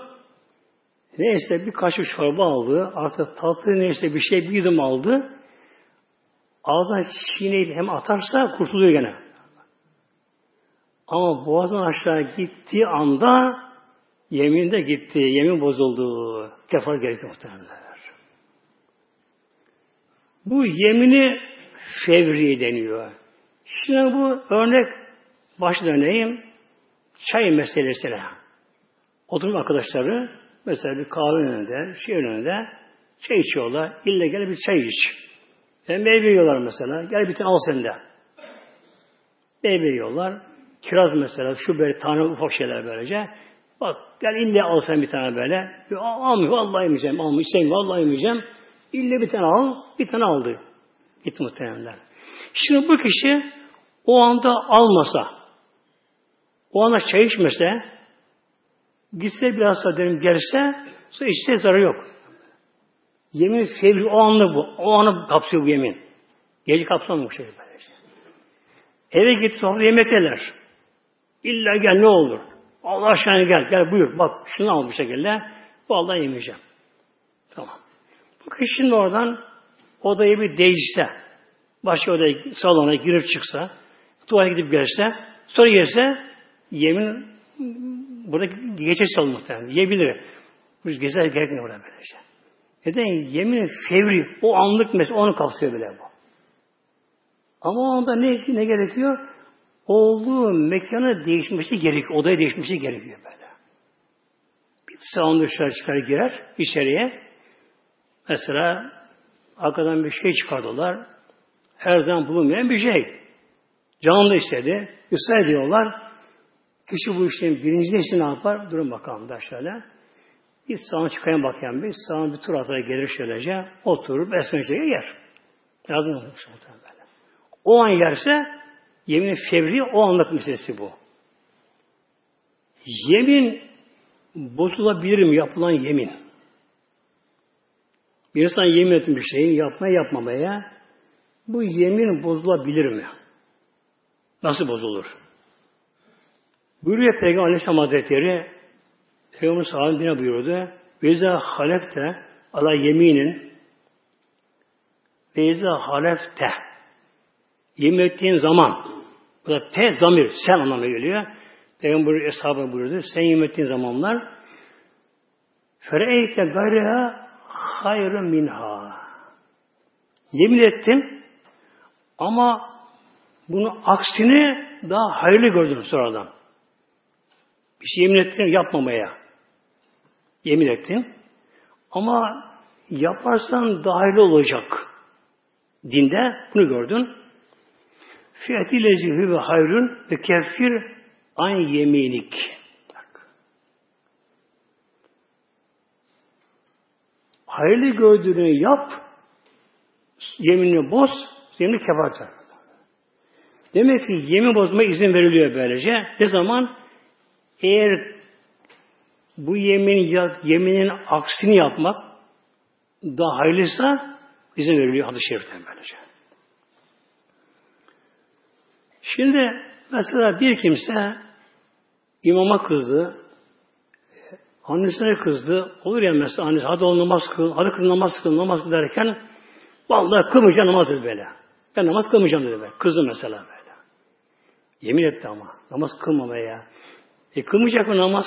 Neyse bir kaşık çorba aldı. Artık tatlı neyse bir şey bir yudum aldı. Ağzına çiğneyip hem atarsa kurtuluyor gene. Ama boğazdan aşağı gittiği anda yemin de gitti. Yemin bozuldu. Kefaret gerekiyor muhtemelen. Bu yemini fevri deniyor. Şimdi bu örnek baş döneyim. Çay meselesine. Oturum arkadaşları mesela bir kahve önünde, şey önünde çay içiyorlar. İlle gel bir çay iç. E, meyve yiyorlar mesela. Gel bir tane al sen de. Meyve yiyorlar. Kiraz mesela şu böyle tane ufak şeyler böylece. Bak gel ille al sen bir tane böyle. Almıyor. Vallahi yemeyeceğim. Almıyor. İstemiyor. Vallahi yemeyeceğim. İlle bir tane al. Bir tane aldı. Gitti muhtemelenler. Şimdi bu kişi o anda almasa, o anda çay içmese, gitse biraz sonra dönüp gelse, sonra içse zararı yok. Yemin sevgi o anda bu. O anı kapsıyor bu yemin. Gece kapsamıyor bu şey böylece. Eve git sonra yemekteler. İlla gel ne olur. Allah aşkına gel. Gel buyur. Bak şunu al bu şekilde. Vallahi yemeyeceğim. Tamam. Bu kişinin oradan odayı bir değişse, başka odaya, salona girip çıksa, tuvalete gidip gelse, sonra yerse yemin burada geçer salın muhtemelen. Yiyebilir. Bu gezer gerekmiyor burada böylece. Neden? Yemin fevri, o anlık mesela onu kapsıyor bile bu. Ama o anda ne, ne gerekiyor? Olduğu mekanı değişmesi gerekiyor. Odaya değişmesi gerekiyor böyle. Bir salon dışarı çıkar girer içeriye. Mesela arkadan bir şey çıkardılar. Her zaman bulunmayan bir şey. Canlı istedi. Israr ediyorlar. Kişi bu işlerin birinci neyse ne yapar? Durun bakalım da şöyle. Bir sağına çıkayım bakayım bir. Sağına bir tur atar gelir şöylece. Oturur besmeleyle yer. Yardım olmuş böyle. O an yerse yemin fevri o anlık meselesi bu. Yemin bozulabilir mi yapılan yemin? Bir insan yemin etmiş şeyi yapmaya yapmamaya bu yemin bozulabilir mi? Nasıl bozulur? Buyuruyor Peygamber Aleyhisselam Hazretleri Peygamber sahabine buyurdu. Veza halefte ala yeminin Veza halefte yemin ettiğin zaman bu da te zamir sen anlamına geliyor. Peygamber eshabı buyurdu. Sen yemin ettiğin zamanlar Fereyte gayreha hayrı minha. Yemin ettim ama bunu aksini daha hayırlı gördüm sonradan. Bir şey yemin ettim yapmamaya. Yemin ettim. Ama yaparsan daha hayırlı olacak. Dinde bunu gördün. Fiyatile ve hayrun ve kefir an yeminik. hayırlı gördüğünü yap, yeminini boz, yeminini kefaret Demek ki yemin bozma izin veriliyor böylece. Ne zaman? Eğer bu yemin yeminin aksini yapmak daha hayırlıysa izin veriliyor hadis-i şeriften böylece. Şimdi mesela bir kimse imama kızdı, Annesine kızdı. Olur ya mesela annesi hadi ol namaz kıl, hadi kıl namaz kıl, namaz kıl derken vallahi kılmayacağım namaz dedi böyle. Ben namaz kılmayacağım dedi böyle. Kızı mesela böyle. Yemin etti ama. Namaz kılmamaya ya. E kılmayacak mı namaz?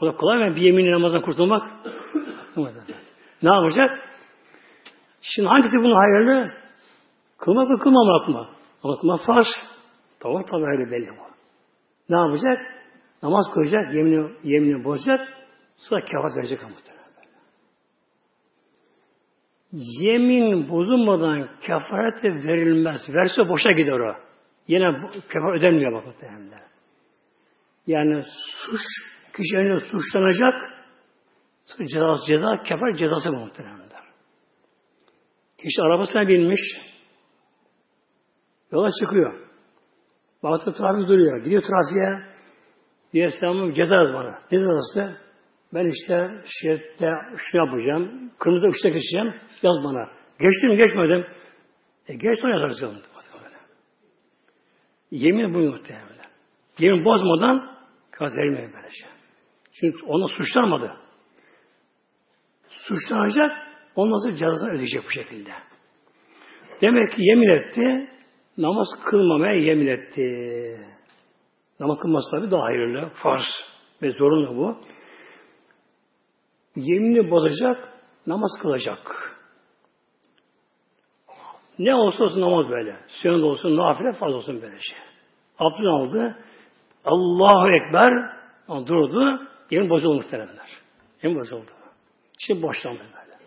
O da kolay mı? Bir yeminle namazdan kurtulmak. ne yapacak? Şimdi hangisi bunun hayırlı? Kılmak mı kılmamak mı? Ama kılmak farz. Tamam tabi öyle belli bu. Ne yapacak? Namaz kılacak, yemini, yemini bozacak, sonra kefat verecek muhtemelen. Yemin bozulmadan kefaret verilmez. Verse boşa gider o. Yine kefaret ödenmiyor bak muhtemelen. Yani suç, kişi önce suçlanacak, ceza, ceza kefaret cezası muhtemelen. Kişi arabasına binmiş, yola çıkıyor. Baktı trafik duruyor. Gidiyor trafiğe. Diye tamam ceza yaz bana. Ne cezası? Ben işte şeritte şu yapacağım. Kırmızı ışıkta geçeceğim. Yaz bana. Geçtim geçmedim. E geç sonra yazarsın. Yemin bu muhtemelen. Yemin bozmadan kaz verilmiyor böylece. Çünkü onu suçlanmadı. Suçlanacak, ondan sonra cezasını ödeyecek bu şekilde. Demek ki yemin etti, namaz kılmamaya yemin etti. Namaz kılması tabi daha hayırlı, farz ve zorunlu bu. Yemini bozacak, namaz kılacak. Ne olsa olsun namaz böyle. Sünnet olsun, nafile, farz olsun böyle şey. Abdül aldı. Allahu Ekber durdu. Yemin bozuldu muhteremler. Yemin bozuldu. Şimdi boşlandı böyle.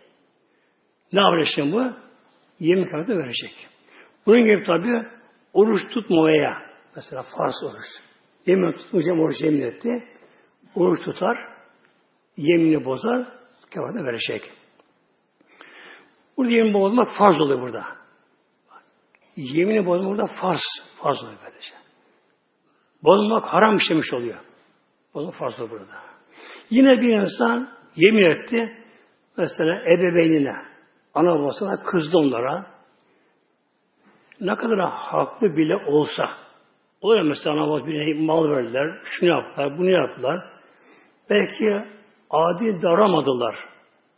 Ne yapacak şimdi bu? Yemin kartı verecek. Bunun gibi tabi oruç tutmamaya mesela farz oruç. Yemin tutmayacağım oruç yemin etti. Oruç tutar, yemini bozar, kefaret verecek. Burada yemin bozmak farz oluyor burada. Yemini bozmak burada farz. Farz oluyor böylece. Bozmak haram işlemiş oluyor. Bozmak farz oluyor burada. Yine bir insan yemin etti. Mesela ebeveynine, ana babasına kızdı onlara. Ne kadar haklı bile olsa, oluyor mesela babası birine mal verdiler, şunu yaptılar, bunu yaptılar. Belki adil davranmadılar.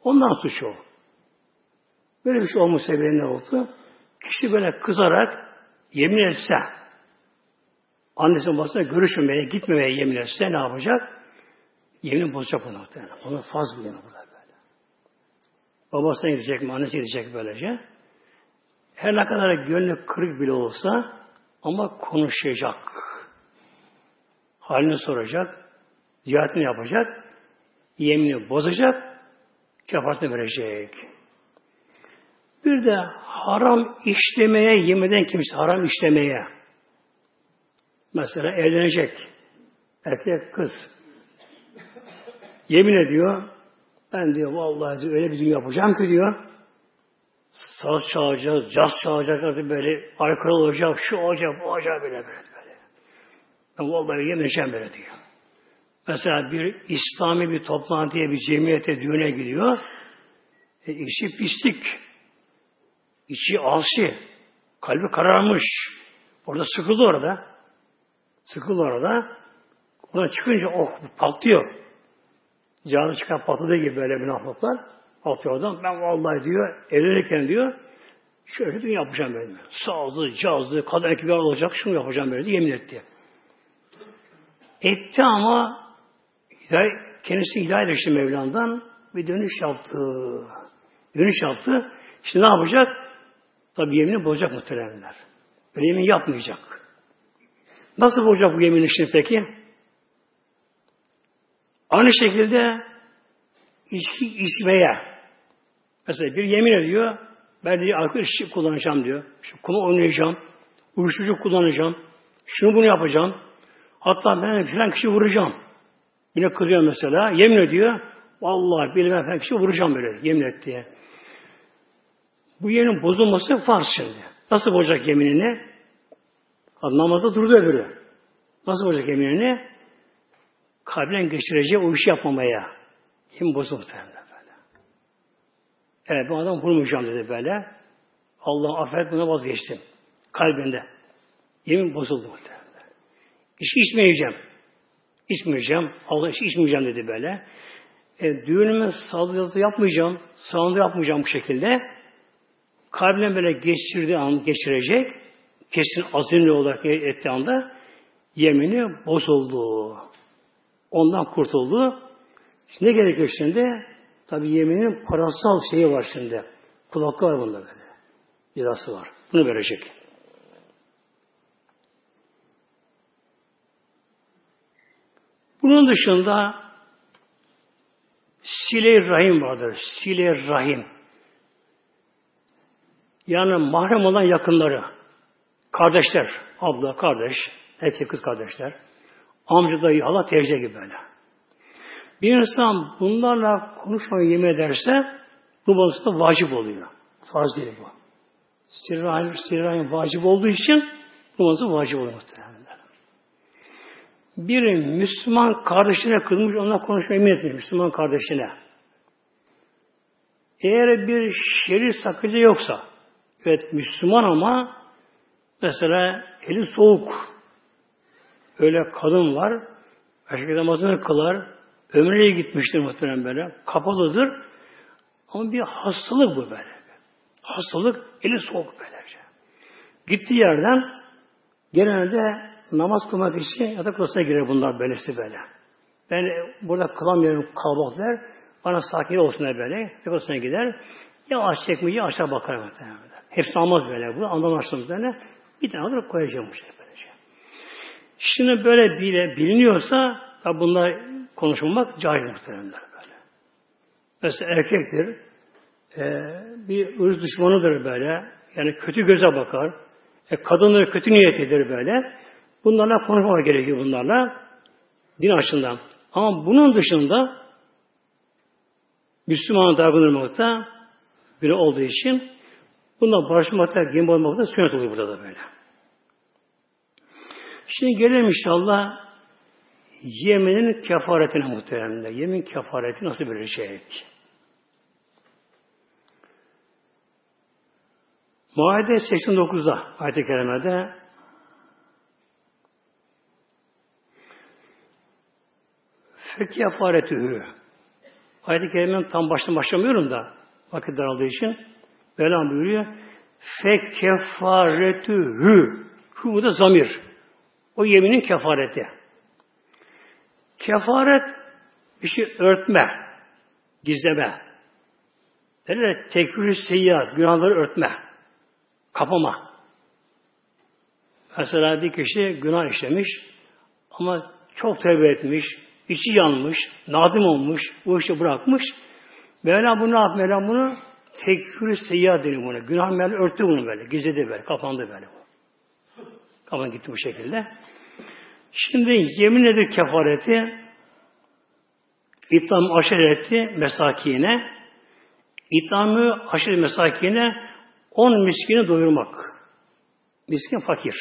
Ondan suç o. Böyle bir şey olmuş ne oldu? Kişi böyle kızarak yemin etse, annesi babasına görüşmemeye, gitmemeye yemin etse ne yapacak? Yemin bozacak bunu muhtemelen. Onun faz yemin burada böyle. Babasına gidecek mi, annesi gidecek böylece. Her ne kadar gönlü kırık bile olsa ama konuşacak. Halini soracak, ziyaretini yapacak, yemini bozacak, kefaretini verecek. Bir de haram işlemeye yemeden kimse haram işlemeye. Mesela evlenecek erkek kız yemin ediyor ben diyor vallahi öyle bir dünya yapacağım ki diyor saz çalacağız, caz çalacak böyle alkol olacak, şu olacak, bu olacak böyle böyle böyle. Ben vallahi yemeyeceğim böyle diyor. Mesela bir İslami bir toplantıya, bir cemiyete, düğüne gidiyor. E, işi pislik. içi asi. Kalbi kararmış. Orada sıkıldı orada. Sıkıldı orada. Oradan çıkınca oh patlıyor. Canı çıkan patladığı gibi böyle münafıklar. Patlıyor oradan. Ben vallahi diyor evlenirken diyor şöyle dünya yapacağım böyle. Sağlı, cazlı, kadın ekibi olacak şunu yapacağım böyle yemin etti. Etti ama kendisi hidayet etti Mevla'dan bir dönüş yaptı. Dönüş yaptı. Şimdi ne yapacak? Tabi yemini bozacak muhtemelenler. Böyle yemin yapmayacak. Nasıl bozacak bu yemin işini peki? Aynı şekilde içki içmeye mesela bir yemin ediyor ben diyor alkol içki kullanacağım diyor. İşte kuma oynayacağım. Uyuşturucu kullanacağım. Şunu bunu yapacağım. Hatta ben filan kişi vuracağım. Yine kızıyor mesela. Yemin ediyor. Vallahi bilmem ben kişi vuracağım böyle. Yemin etti diye. Bu yemin bozulması farz şimdi. Nasıl bozacak yeminini? Namazda durdu öbürü. Nasıl bozacak yeminini? Kalben geçireceği o işi yapmamaya. Yemin bozuldu. Evet bu adam vurmayacağım dedi böyle. Allah affet buna vazgeçtim. Kalbinde. Yemin bozuldu muhtemelen. İçki içmeyeceğim. İçmeyeceğim. Allah işi içmeyeceğim dedi böyle. E, düğünümü sağlıklı yapmayacağım. Sağlıklı yapmayacağım bu şekilde. Kalbine böyle geçirdiği an geçirecek. Kesin azimli olarak ettiği anda yemini bozuldu. Ondan kurtuldu. Şimdi ne gerekiyor şimdi? Tabi yeminin parasal şeyi var şimdi. Kulaklı var bunda böyle. Cezası var. Bunu verecek. Bunun dışında sile rahim vardır. sile rahim. Yani mahrem olan yakınları. Kardeşler. Abla, kardeş. Erkek kız kardeşler. Amca, dayı, hala, teyze gibi böyle. Bir insan bunlarla konuşmayı yemin ederse bu da vacip oluyor. Farz değil bu. Sirrahim, sirrahim vacip olduğu için bu vacip oluyor muhtemelen. Bir Müslüman kardeşine kılmış, onunla konuşmayı emin etmiş Müslüman kardeşine. Eğer bir şerif sakıcı yoksa, evet Müslüman ama mesela eli soğuk, öyle kadın var, erkek namazını kılar, ömreye gitmiştir muhtemelen böyle, kapalıdır, ama bir hastalık bu böyle. Hastalık, eli soğuk böylece. Gittiği yerden genelde namaz kılmak için yatak odasına girer bunlar böylesi böyle. Ben burada kılamıyorum kalabalık der. Bana sakin olsun der böyle. Yatak odasına gider. Yavaş çekmeyi aşağı bakar muhtemelen. Hepsi almaz böyle bu. Andan açtım böyle. Bir tane alır koyacağım bu şey böylece. Şimdi böyle bile biliniyorsa tabi bunlar konuşmamak cahil muhtemelen böyle. Mesela erkektir. E, bir ırz düşmanıdır böyle. Yani kötü göze bakar. E, kadınları kötü niyetidir böyle. Bunlarla konuşmamak gerekiyor bunlarla. Din açısından. Ama bunun dışında Müslüman davranılmakta günah olduğu için bundan barışmakta, gemi olmakta sünnet oluyor burada da böyle. Şimdi gelelim inşallah yeminin kefaretine muhteremler. Yemin kefareti nasıl şey? Maide 89'da ayet-i kerimede Fekefaretühü. Ayet-i Kerime'nin tam baştan başlamıyorum da vakit daraldığı için Mevlam buyuruyor. Fekefaretühü. Hu da zamir. O yeminin kefareti. Kefaret işi örtme, gizleme. Derler tekfir seyyar, günahları örtme, kapama. Mesela bir kişi günah işlemiş ama çok tövbe etmiş, içi yanmış, nadim olmuş, bu işi bırakmış. Mevla bunu ne yap? Mevla bunu tekfir seyyar deniyor buna. Günah Mevla örttü bunu böyle, gizledi böyle, kapandı böyle. Kapan gitti bu şekilde. Şimdi yemin nedir kefareti? İtam aşireti mesakine İtamı aşırı mesakine on miskini doyurmak. Miskin fakir.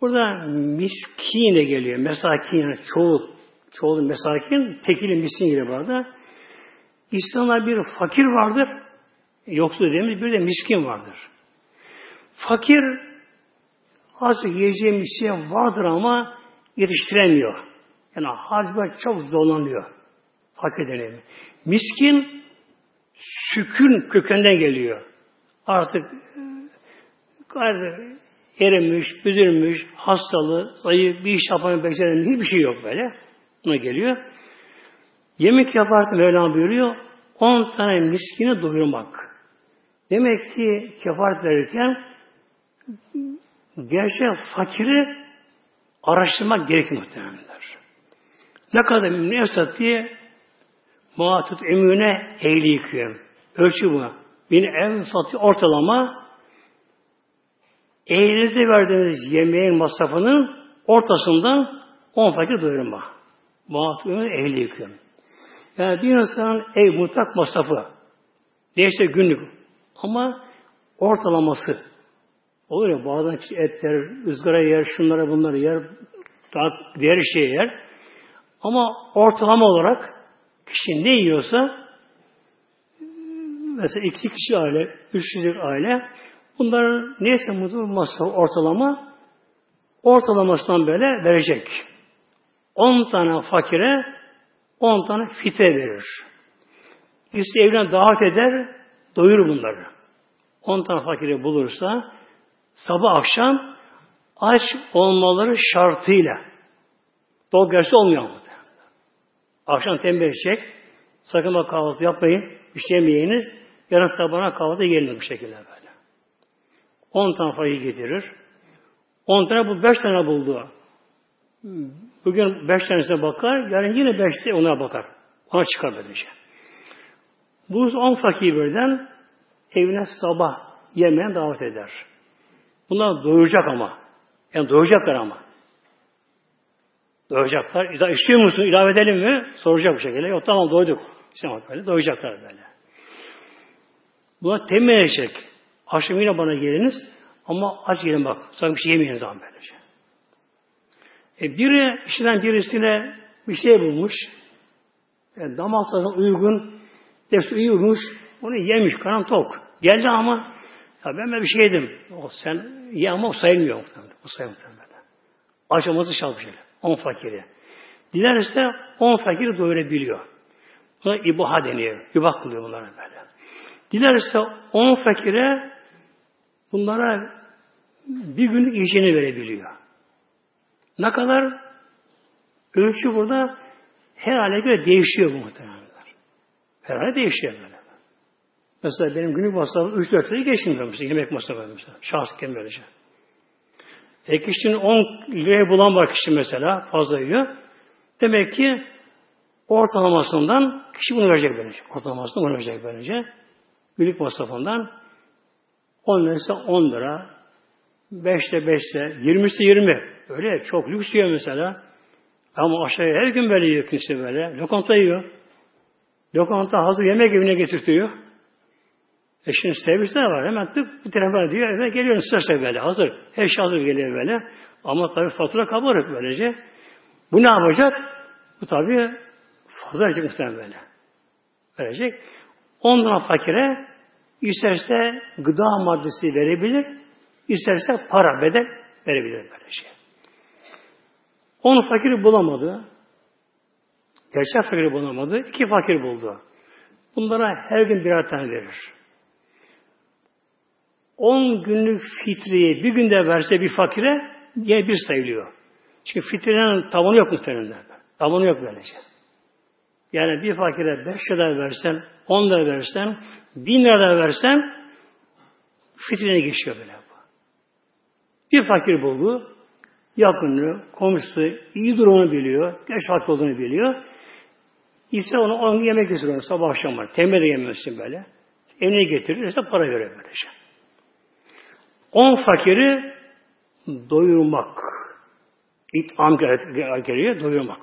Burada miskine geliyor. Mesakin çoğul. Çoğul mesakin. Tekili miskin gibi burada. İslam'da bir fakir vardır. Yoksul dediğimiz bir de miskin vardır. Fakir az yiyeceği bir şey vardır ama yetiştiremiyor. Yani harcama çok zorlanıyor. Fakir deniyor. Miskin sükün kökenden geliyor. Artık erimiş, üzülmüş, hastalı, zayıf, bir iş yapan beceren hiçbir şey yok böyle. Buna geliyor. Yemek yaparken Mevlam buyuruyor, 10 tane miskini doyurmak. Demek ki kefaret verirken gerçek fakiri araştırmak gerekir muhtemelenler. Ne kadar ne esat diye Muhatut emüne ehliyüküm. Ölçü bu. Bin en satı ortalama Eğinize verdiğiniz yemeğin masrafının ortasından on fakir doyurma. Muhatibinin ehli yıkıyor. Yani bir insanın ev mutlak masrafı. Neyse günlük. Ama ortalaması. Olur ya bazen kişi et yer, ızgara yer, şunlara bunları yer, daha diğer şey yer. Ama ortalama olarak kişi ne yiyorsa mesela iki kişi aile, üç kişilik aile Bunların neyse mutlu masraf ortalama ortalamasından böyle verecek. 10 tane fakire 10 tane fite verir. İşte evlen davet eder, doyurur bunları. 10 tane fakire bulursa sabah akşam aç olmaları şartıyla dol gerçi olmuyor mu? Akşam tembih edecek. Sakın bak kahvaltı yapmayın. Bir yemeyiniz. yarın sabahına kahvaltı gelir bu şekilde böyle. On tane fakir getirir. On tane bu beş tane buldu. Bugün beş tanesine bakar, yarın yine beşte ona bakar. Ona çıkar böylece. Bu on fakir birden evine sabah yemeğe davet eder. Bunlar doyuracak ama. Yani doyuracaklar ama. Doyacaklar. İstiyor musun? İlave edelim mi? Soracak bu şekilde. Yok tamam doyduk. İstemem böyle. Doyacaklar böyle. Buna temin edecek. Akşam yine bana geliniz. Ama aç gelin bak. Sakın bir şey yemeyin zaman böylece. E biri, işten birisine bir şey bulmuş. Yani damak tadına uygun. Hepsi uyumuş. Onu yemiş. Karan tok. Geldi ama ya ben bir şey yedim. O sen ye ama o sayılmıyor muhtemelen. O sayılmıyor muhtemelen. Aşaması çalmış öyle. On fakiri. Dilerse on fakiri doyurabiliyor. Buna ibaha deniyor. İbah kılıyor bunlara böyle. Dilerse on fakire bunlara bir günlük yiyeceğini verebiliyor. Ne kadar? Ölçü burada her hale göre değişiyor bu muhtemelen. Her hale değişiyor böyle. Mesela benim günlük masrafım 3-4 lirayı geçmiyor mesela. Yemek masrafı mesela. Şahsken böylece. E kişinin 10 liraya bulan var kişi mesela fazla yiyor. Demek ki ortalamasından kişi bunu verecek böylece. Ortalamasından bunu verecek böylece. Günlük masrafından 10 liraysa 10 lira, 5'te 5'te, 20'si 20. Öyle çok lüks yiyor mesela. Ama aşağıya her gün böyle yiyor kimse böyle. Lokanta yiyor. Lokanta hazır yemek evine getirtiyor. E şimdi servisler var. Hemen tık bir telefon diyor. Eve geliyor isterse böyle. Hazır. Her şey hazır geliyor böyle. Ama tabii fatura kabarık böylece. Bu ne yapacak? Bu tabii fazla verecek muhtemelen böyle. Verecek. Ondan fakire isterse gıda maddesi verebilir, isterse para, bedel verebilir böyle şey. Onu fakiri bulamadı. Gerçek fakiri bulamadı. iki fakir buldu. Bunlara her gün birer tane verir. 10 günlük fitriyi bir günde verse bir fakire yine bir sayılıyor. Çünkü fitrenin tavanı yok muhtemelen. Tavanı yok böylece. Yani bir fakire 5 lira versen, 10 lira versen, 1000 lira versen fitrine geçiyor böyle bu. Bir fakir buldu, yakını, komşusu, iyi durumunu biliyor, geç haklı olduğunu biliyor. İse onu, onu yemek getiriyor sabah akşam var. Temel de yemiyorsun böyle. Evine getirir, işte para veriyor böylece. On fakiri doyurmak. İt'am geliyor, doyurmak.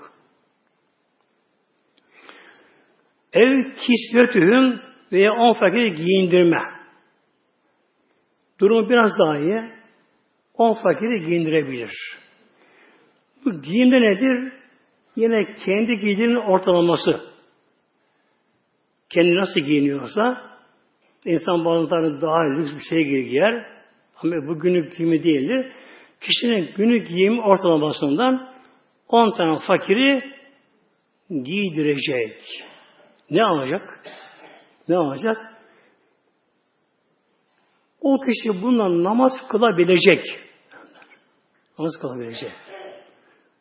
Ev kisvetühüm veya on fakiri giyindirme. Durumu biraz daha iyi. On fakiri giyindirebilir. Bu giyimde nedir? Yine kendi giydiğinin ortalaması. Kendi nasıl giyiniyorsa insan bazen daha lüks bir şey giyer. Ama bu günlük giyimi değildir. Kişinin günlük giyim ortalamasından 10 tane fakiri giydirecek. Ne alacak? Ne alacak? O kişi bundan namaz kılabilecek. Namaz kılabilecek.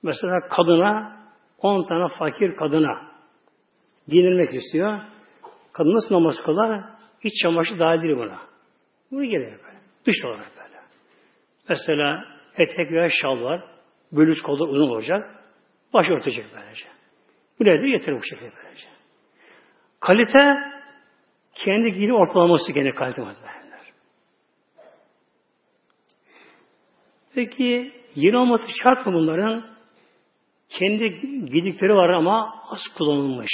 Mesela kadına 10 tane fakir kadına giyinilmek istiyor. Kadın nasıl namaz kılar? İç çamaşır dahil değil buna. Bunu gerekiyor. Dış olarak böyle. Mesela etek veya şal var. Bölüç kolu uzun olacak. Baş örtecek böylece. Bu nedir? Yeter bu şekilde böylece. Kalite kendi giyini ortalaması gene kalite maddeler. Peki yeni olması şart mı bunların? Kendi giydikleri var ama az kullanılmış.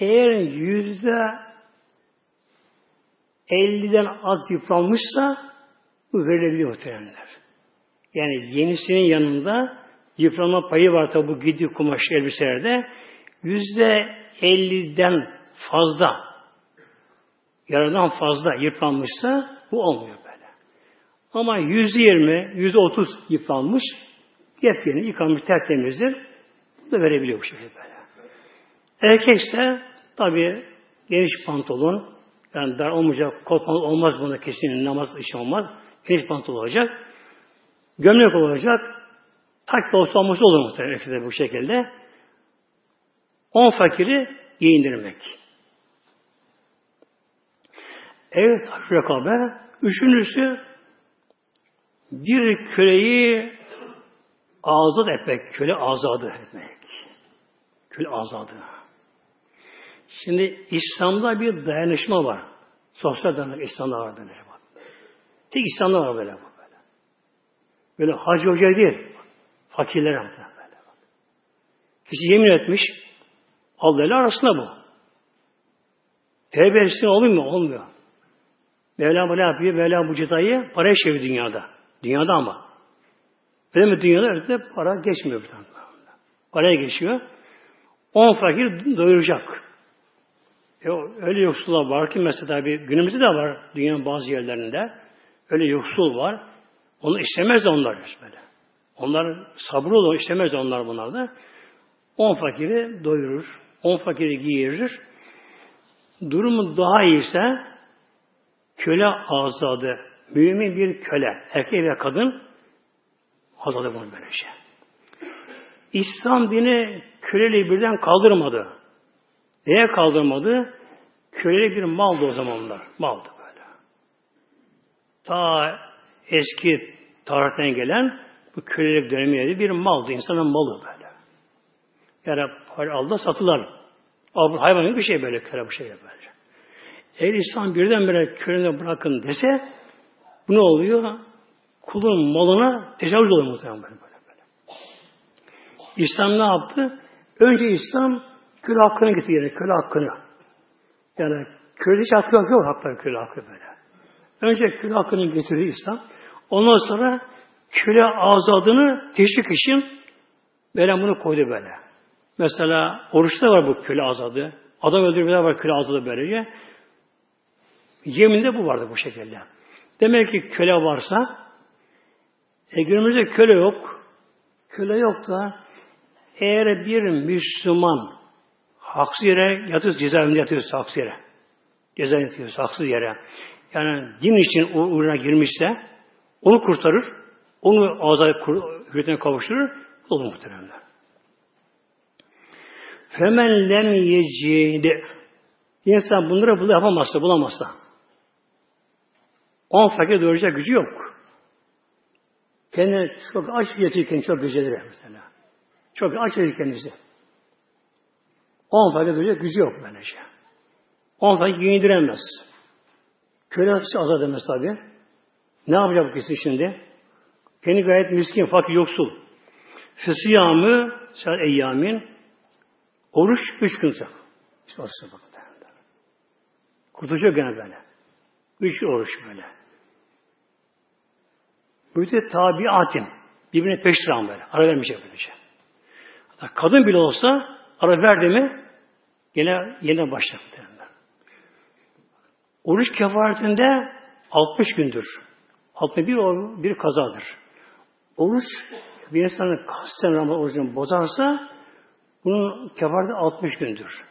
Eğer yüzde 50'den az yıpranmışsa verilebiliyor muhtemelenler. Yani yenisinin yanında yıpranma payı var tabi bu gidi kumaş elbiselerde. Yüzde 50'den fazla yaradan fazla yıpranmışsa bu olmuyor böyle. Ama yüzde yirmi, yüzde otuz yıpranmış, yepyeni yıkanmış tertemizdir. Bu da verebiliyor bu şekilde böyle. Erkekse tabi geniş pantolon, yani dar olmayacak, kot olmaz bunda kesin namaz işi olmaz. Geniş pantolon olacak. Gömlek olacak. Tak da olsa olması olur muhtemelen bu şekilde. On fakiri giyindirmek. Evet rekabe. Üçüncüsü bir köleyi azat etmek. Köle azadı etmek. Köle azadı. Şimdi İslam'da bir dayanışma var. Sosyal dayanışma İslam'da var böyle. Bak. Tek İslam'da var böyle. Bak. Böyle, böyle hacı hoca değil. Fakirler böyle. Bak. Kişi yemin etmiş. Allah ile arasında bu. Tevbe etsin oluyor mu? Olmuyor. Mevla ne yapıyor? Mevla bu cetayı paraya çeviriyor dünyada. Dünyada ama. Öyle mi dünyada öyle para geçmiyor bir tane. Paraya geçiyor. On fakir doyuracak. E, öyle yoksullar var ki mesela bir günümüzde de var dünyanın bazı yerlerinde. Öyle yoksul var. Onu istemez de onlar böyle. Onlar sabırlı olur, istemez de onlar bunlar da. On fakiri doyurur. On fakiri giyirir. Durumu daha iyiyse köle azadı. Mümin bir köle. Erkek ve kadın azadı bunu böylece. İslam dini köleliği birden kaldırmadı. Neye kaldırmadı? Kölelik bir maldı o zamanlar. Maldı böyle. Ta eski tarihten gelen bu kölelik dönemiydi bir maldı. insanın malı böyle. Yani para aldı satılar. Hayvan gibi bir şey böyle köle bu şey böyle. Eğer İslam birdenbire köleni bırakın dese bu ne oluyor? Kulun malına tecavüz oluyor muhtemelen böyle, böyle. İslam ne yaptı? Önce İslam köle hakkını getirdi. Köle hakkını. Yani köle hiç hakkı yok. Yok hakları köle hakkı böyle. Önce köle hakkını getirdi İslam. Ondan sonra köle azadını teşvik için böyle bunu koydu böyle. Mesela oruçta var bu köle azadı. Adam öldürmeler var köle azadı böylece. Yeminde bu vardı bu şekilde. Demek ki köle varsa e, günümüzde köle yok. Köle yok da eğer bir Müslüman haksız yere yatıyorsa, cezaevinde yatıyorsa haksız yere. Cezaevinde yatıyorsa haksız yere. Yani din için uğruna girmişse onu kurtarır. Onu azay hürriyetine kavuşturur. Olur muhteremler. Femen lem yecide İnsan bunları bul yapamazsa, bulamazsa. On fakir doyuracak gücü yok. Kendine çok aç yatırken çok geceleri mesela. Çok aç yatır kendisi. On fakir doyuracak gücü yok böylece. On fakir giyindiremez. Köle azat edemez tabi. Ne yapacak bu kişi şimdi? Kendi gayet miskin, fakir, yoksul. Fesiyamı, sen eyyamin, oruç üç gün. İşte orası bakın. Kurtulacak gene böyle. Üç oruç böyle. Bu de tabiatin. Birbirine peş sıran böyle. Ara vermeyecek böylece. Hatta kadın bile olsa ara verdi mi yine yeniden başlar. Oruç kefaretinde 60 gündür. 61 bir kazadır. Oruç bir insanın kasten Ramazan orucunu bozarsa bunun kefareti 60 gündür.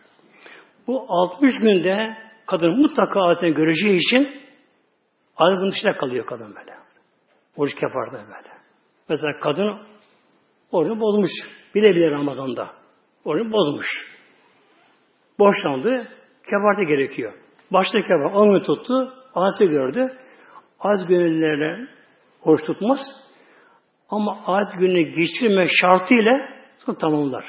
Bu 60 günde kadın mutlaka adetini göreceği için adet dışında kalıyor kadın böyle. Oruç kefarda böyle. Mesela kadın orucu bozmuş. Bile bile Ramazan'da. Orucu bozmuş. Boşlandı. Kefarda gerekiyor. Başta kefar 10 gün tuttu. Adeti gördü. Az gönüllülerle oruç tutmaz. Ama adet gününü geçirme şartıyla tamamlar.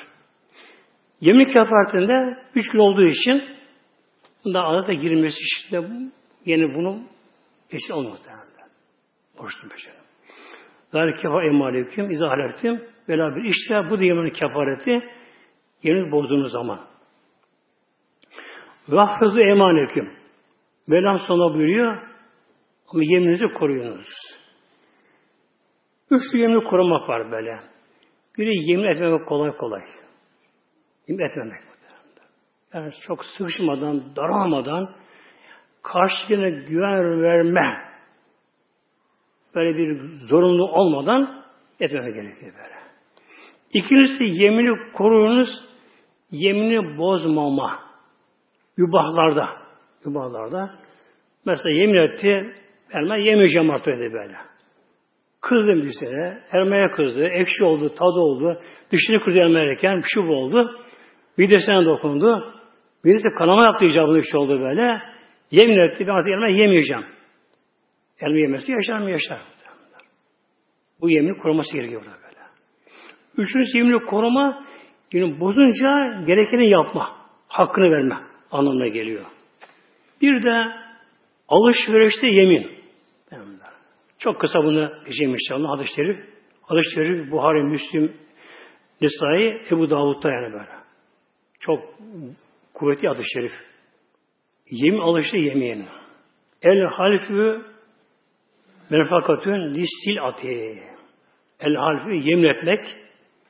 Yemin kefaretinde üç gün olduğu için bunda adete girmesi işte yeni bunu geçti olmadı. Oruçlu peşine. Zâli kefa emaleküm, izah alettim. Vela bir işte bu da yemenin kefareti yemin bozduğunuz zaman. Vahfızı emaneküm. Mevlam sonra buyuruyor ama yemininizi koruyunuz. Üç yemini korumak var böyle. Biri yemin etmemek kolay kolay. Yemin etmemek. Yani çok sıkışmadan, daralmadan karşıya güven verme böyle bir zorunlu olmadan etmeme gerekiyor böyle. İkincisi yemini koruyunuz, yemini bozmama. Yubahlarda, yubahlarda. Mesela yemin etti, elma yemeyeceğim artık dedi böyle. Kızdım bir elmaya kızdı, ekşi oldu, tadı oldu, dişini kırdı elma yerken, bir şey oldu. Midesine dokundu. Midesi kanama yaptı icabını ekşi oldu böyle. Yemin etti ben artık elma yemeyeceğim. Elma yemesi yaşar mı yaşar. Bu yemini koruması gerekiyor burada. Üçüncüsü yemini koruma, yine bozunca gerekeni yapma. Hakkını verme anlamına geliyor. Bir de alışverişte yemin. Çok kısa bunu geçeyim inşallah hadis-i şerif. Hadis-i şerif Buhari, Müslim, Nisai, Ebu Davud'da yani böyle. Çok kuvvetli hadis-i şerif. Yemin alıştı yemin. El halfü menfakatün listil ati. El halfü yemin etmek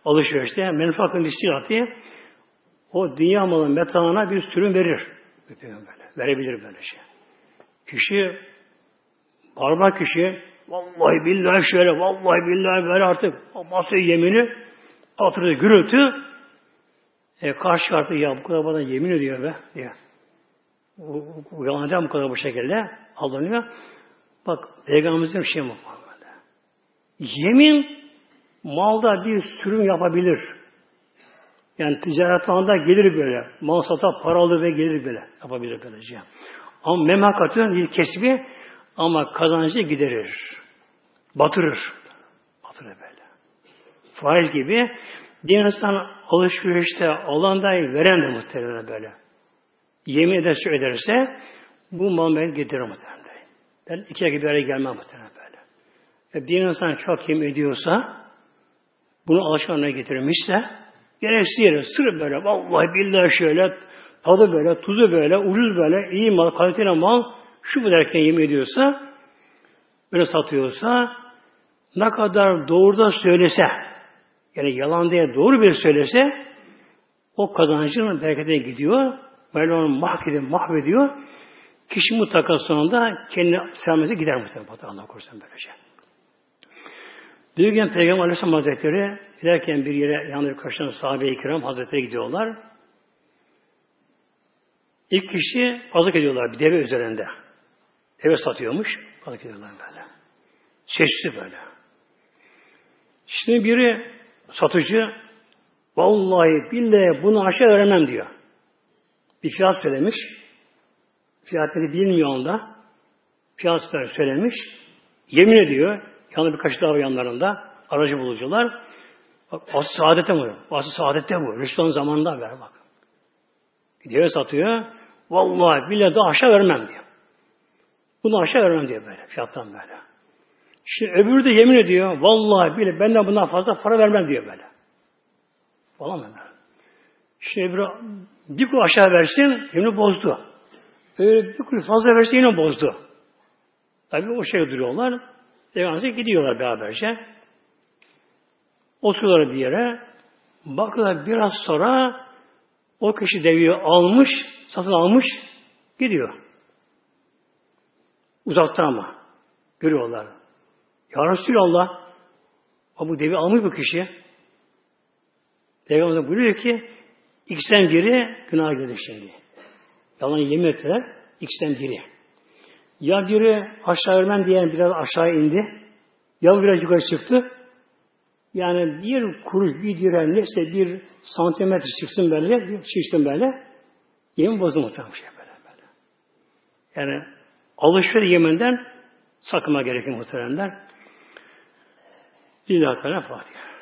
alışverişte menfakatün listil ati o dünya malı metağına bir sürüm verir. Böyle. Verebilir böyle şey. Kişi barbar kişi vallahi billahi şöyle vallahi billahi böyle artık basıyor yemini atırdı gürültü e, karşı kartı ya bu kadar bana yemin ediyor be diye. Uyanacağım bu kadar bu şekilde alınıyor. Bak Peygamberimizin şey mi? Yemin malda bir sürüm yapabilir. Yani ticaret alanında gelir böyle. Mal sata paralı ve gelir böyle. Yapabilir böylece. Ama memlakatın bir kesbi ama kazancı giderir. Batırır. Batırır böyle. Fail gibi bir insan alışverişte alandayı veren de muhtemelen böyle. Yemin ederse ederse bu mal beni getirir muhtemelen. Ben iki dakika bir araya gelmem muhtemelen böyle. E bir insan çok yemin ediyorsa bunu alışkanlığa getirmişse gereksiz yere sırf böyle vallahi billahi şöyle tadı böyle, tuzu böyle, ucuz böyle, iyi mal, kaliteli mal şu bu derken yemin ediyorsa böyle satıyorsa ne kadar doğrudan söylese yani yalan diye doğru bir söylese o kazancının bereketine gidiyor. Böyle onu mahvediyor, mahvediyor. Kişi mutlaka sonunda kendi selamete gider mutlaka. Allah korusun böylece. Bir gün Peygamber Aleyhisselam Hazretleri giderken bir yere yanları karşılayan sahabe-i kiram Hazretleri gidiyorlar. İlk kişi pazık ediyorlar bir deve üzerinde. Deve satıyormuş. Pazık ediyorlar böyle. Çeşitli böyle. Şimdi biri satıcı vallahi billahi bunu aşağı veremem diyor. Bir fiyat söylemiş. Fiyatını bilmiyor onda. Fiyat söylemiş. Yemin ediyor. Yanında birkaç daha yanlarında. Aracı bulucular. Bak asıl saadete mi? Asıl saadette bu. Rüştü'nün zamanında ver bak. Gidiyor satıyor. Vallahi bile de aşağı vermem diyor. Bunu aşağı vermem diyor böyle. Fiyattan böyle. Şimdi öbürü de yemin ediyor. Vallahi bile benden bundan fazla para vermem diyor böyle. Falan mı? Şimdi öbürü bir kul aşağı versin yemini bozdu. Öyle bir kul fazla versin yine bozdu. Tabi o şey duruyorlar. Peygamber'e gidiyorlar beraberce. Oturuyorlar bir yere. Bakıyorlar biraz sonra o kişi deveyi almış, satın almış, gidiyor. Uzakta ama. Görüyorlar. Ya Resulallah, bu devi almış bu kişi. Peygamber buyuruyor ki, ikisinden biri günah girdi şimdi. Yalan yemin ettiler, ikisinden biri. Ya biri aşağı vermem diyen biraz aşağı indi. Ya biraz yukarı çıktı. Yani bir kuruş, bir dirhem neyse bir santimetre çıksın böyle, bir çıksın böyle. Yemin bozdu muhtemelen şey böyle, böyle. Yani alışveriş yeminden sakınma gerekir muhteremler. Lillahi Teala Fatiha.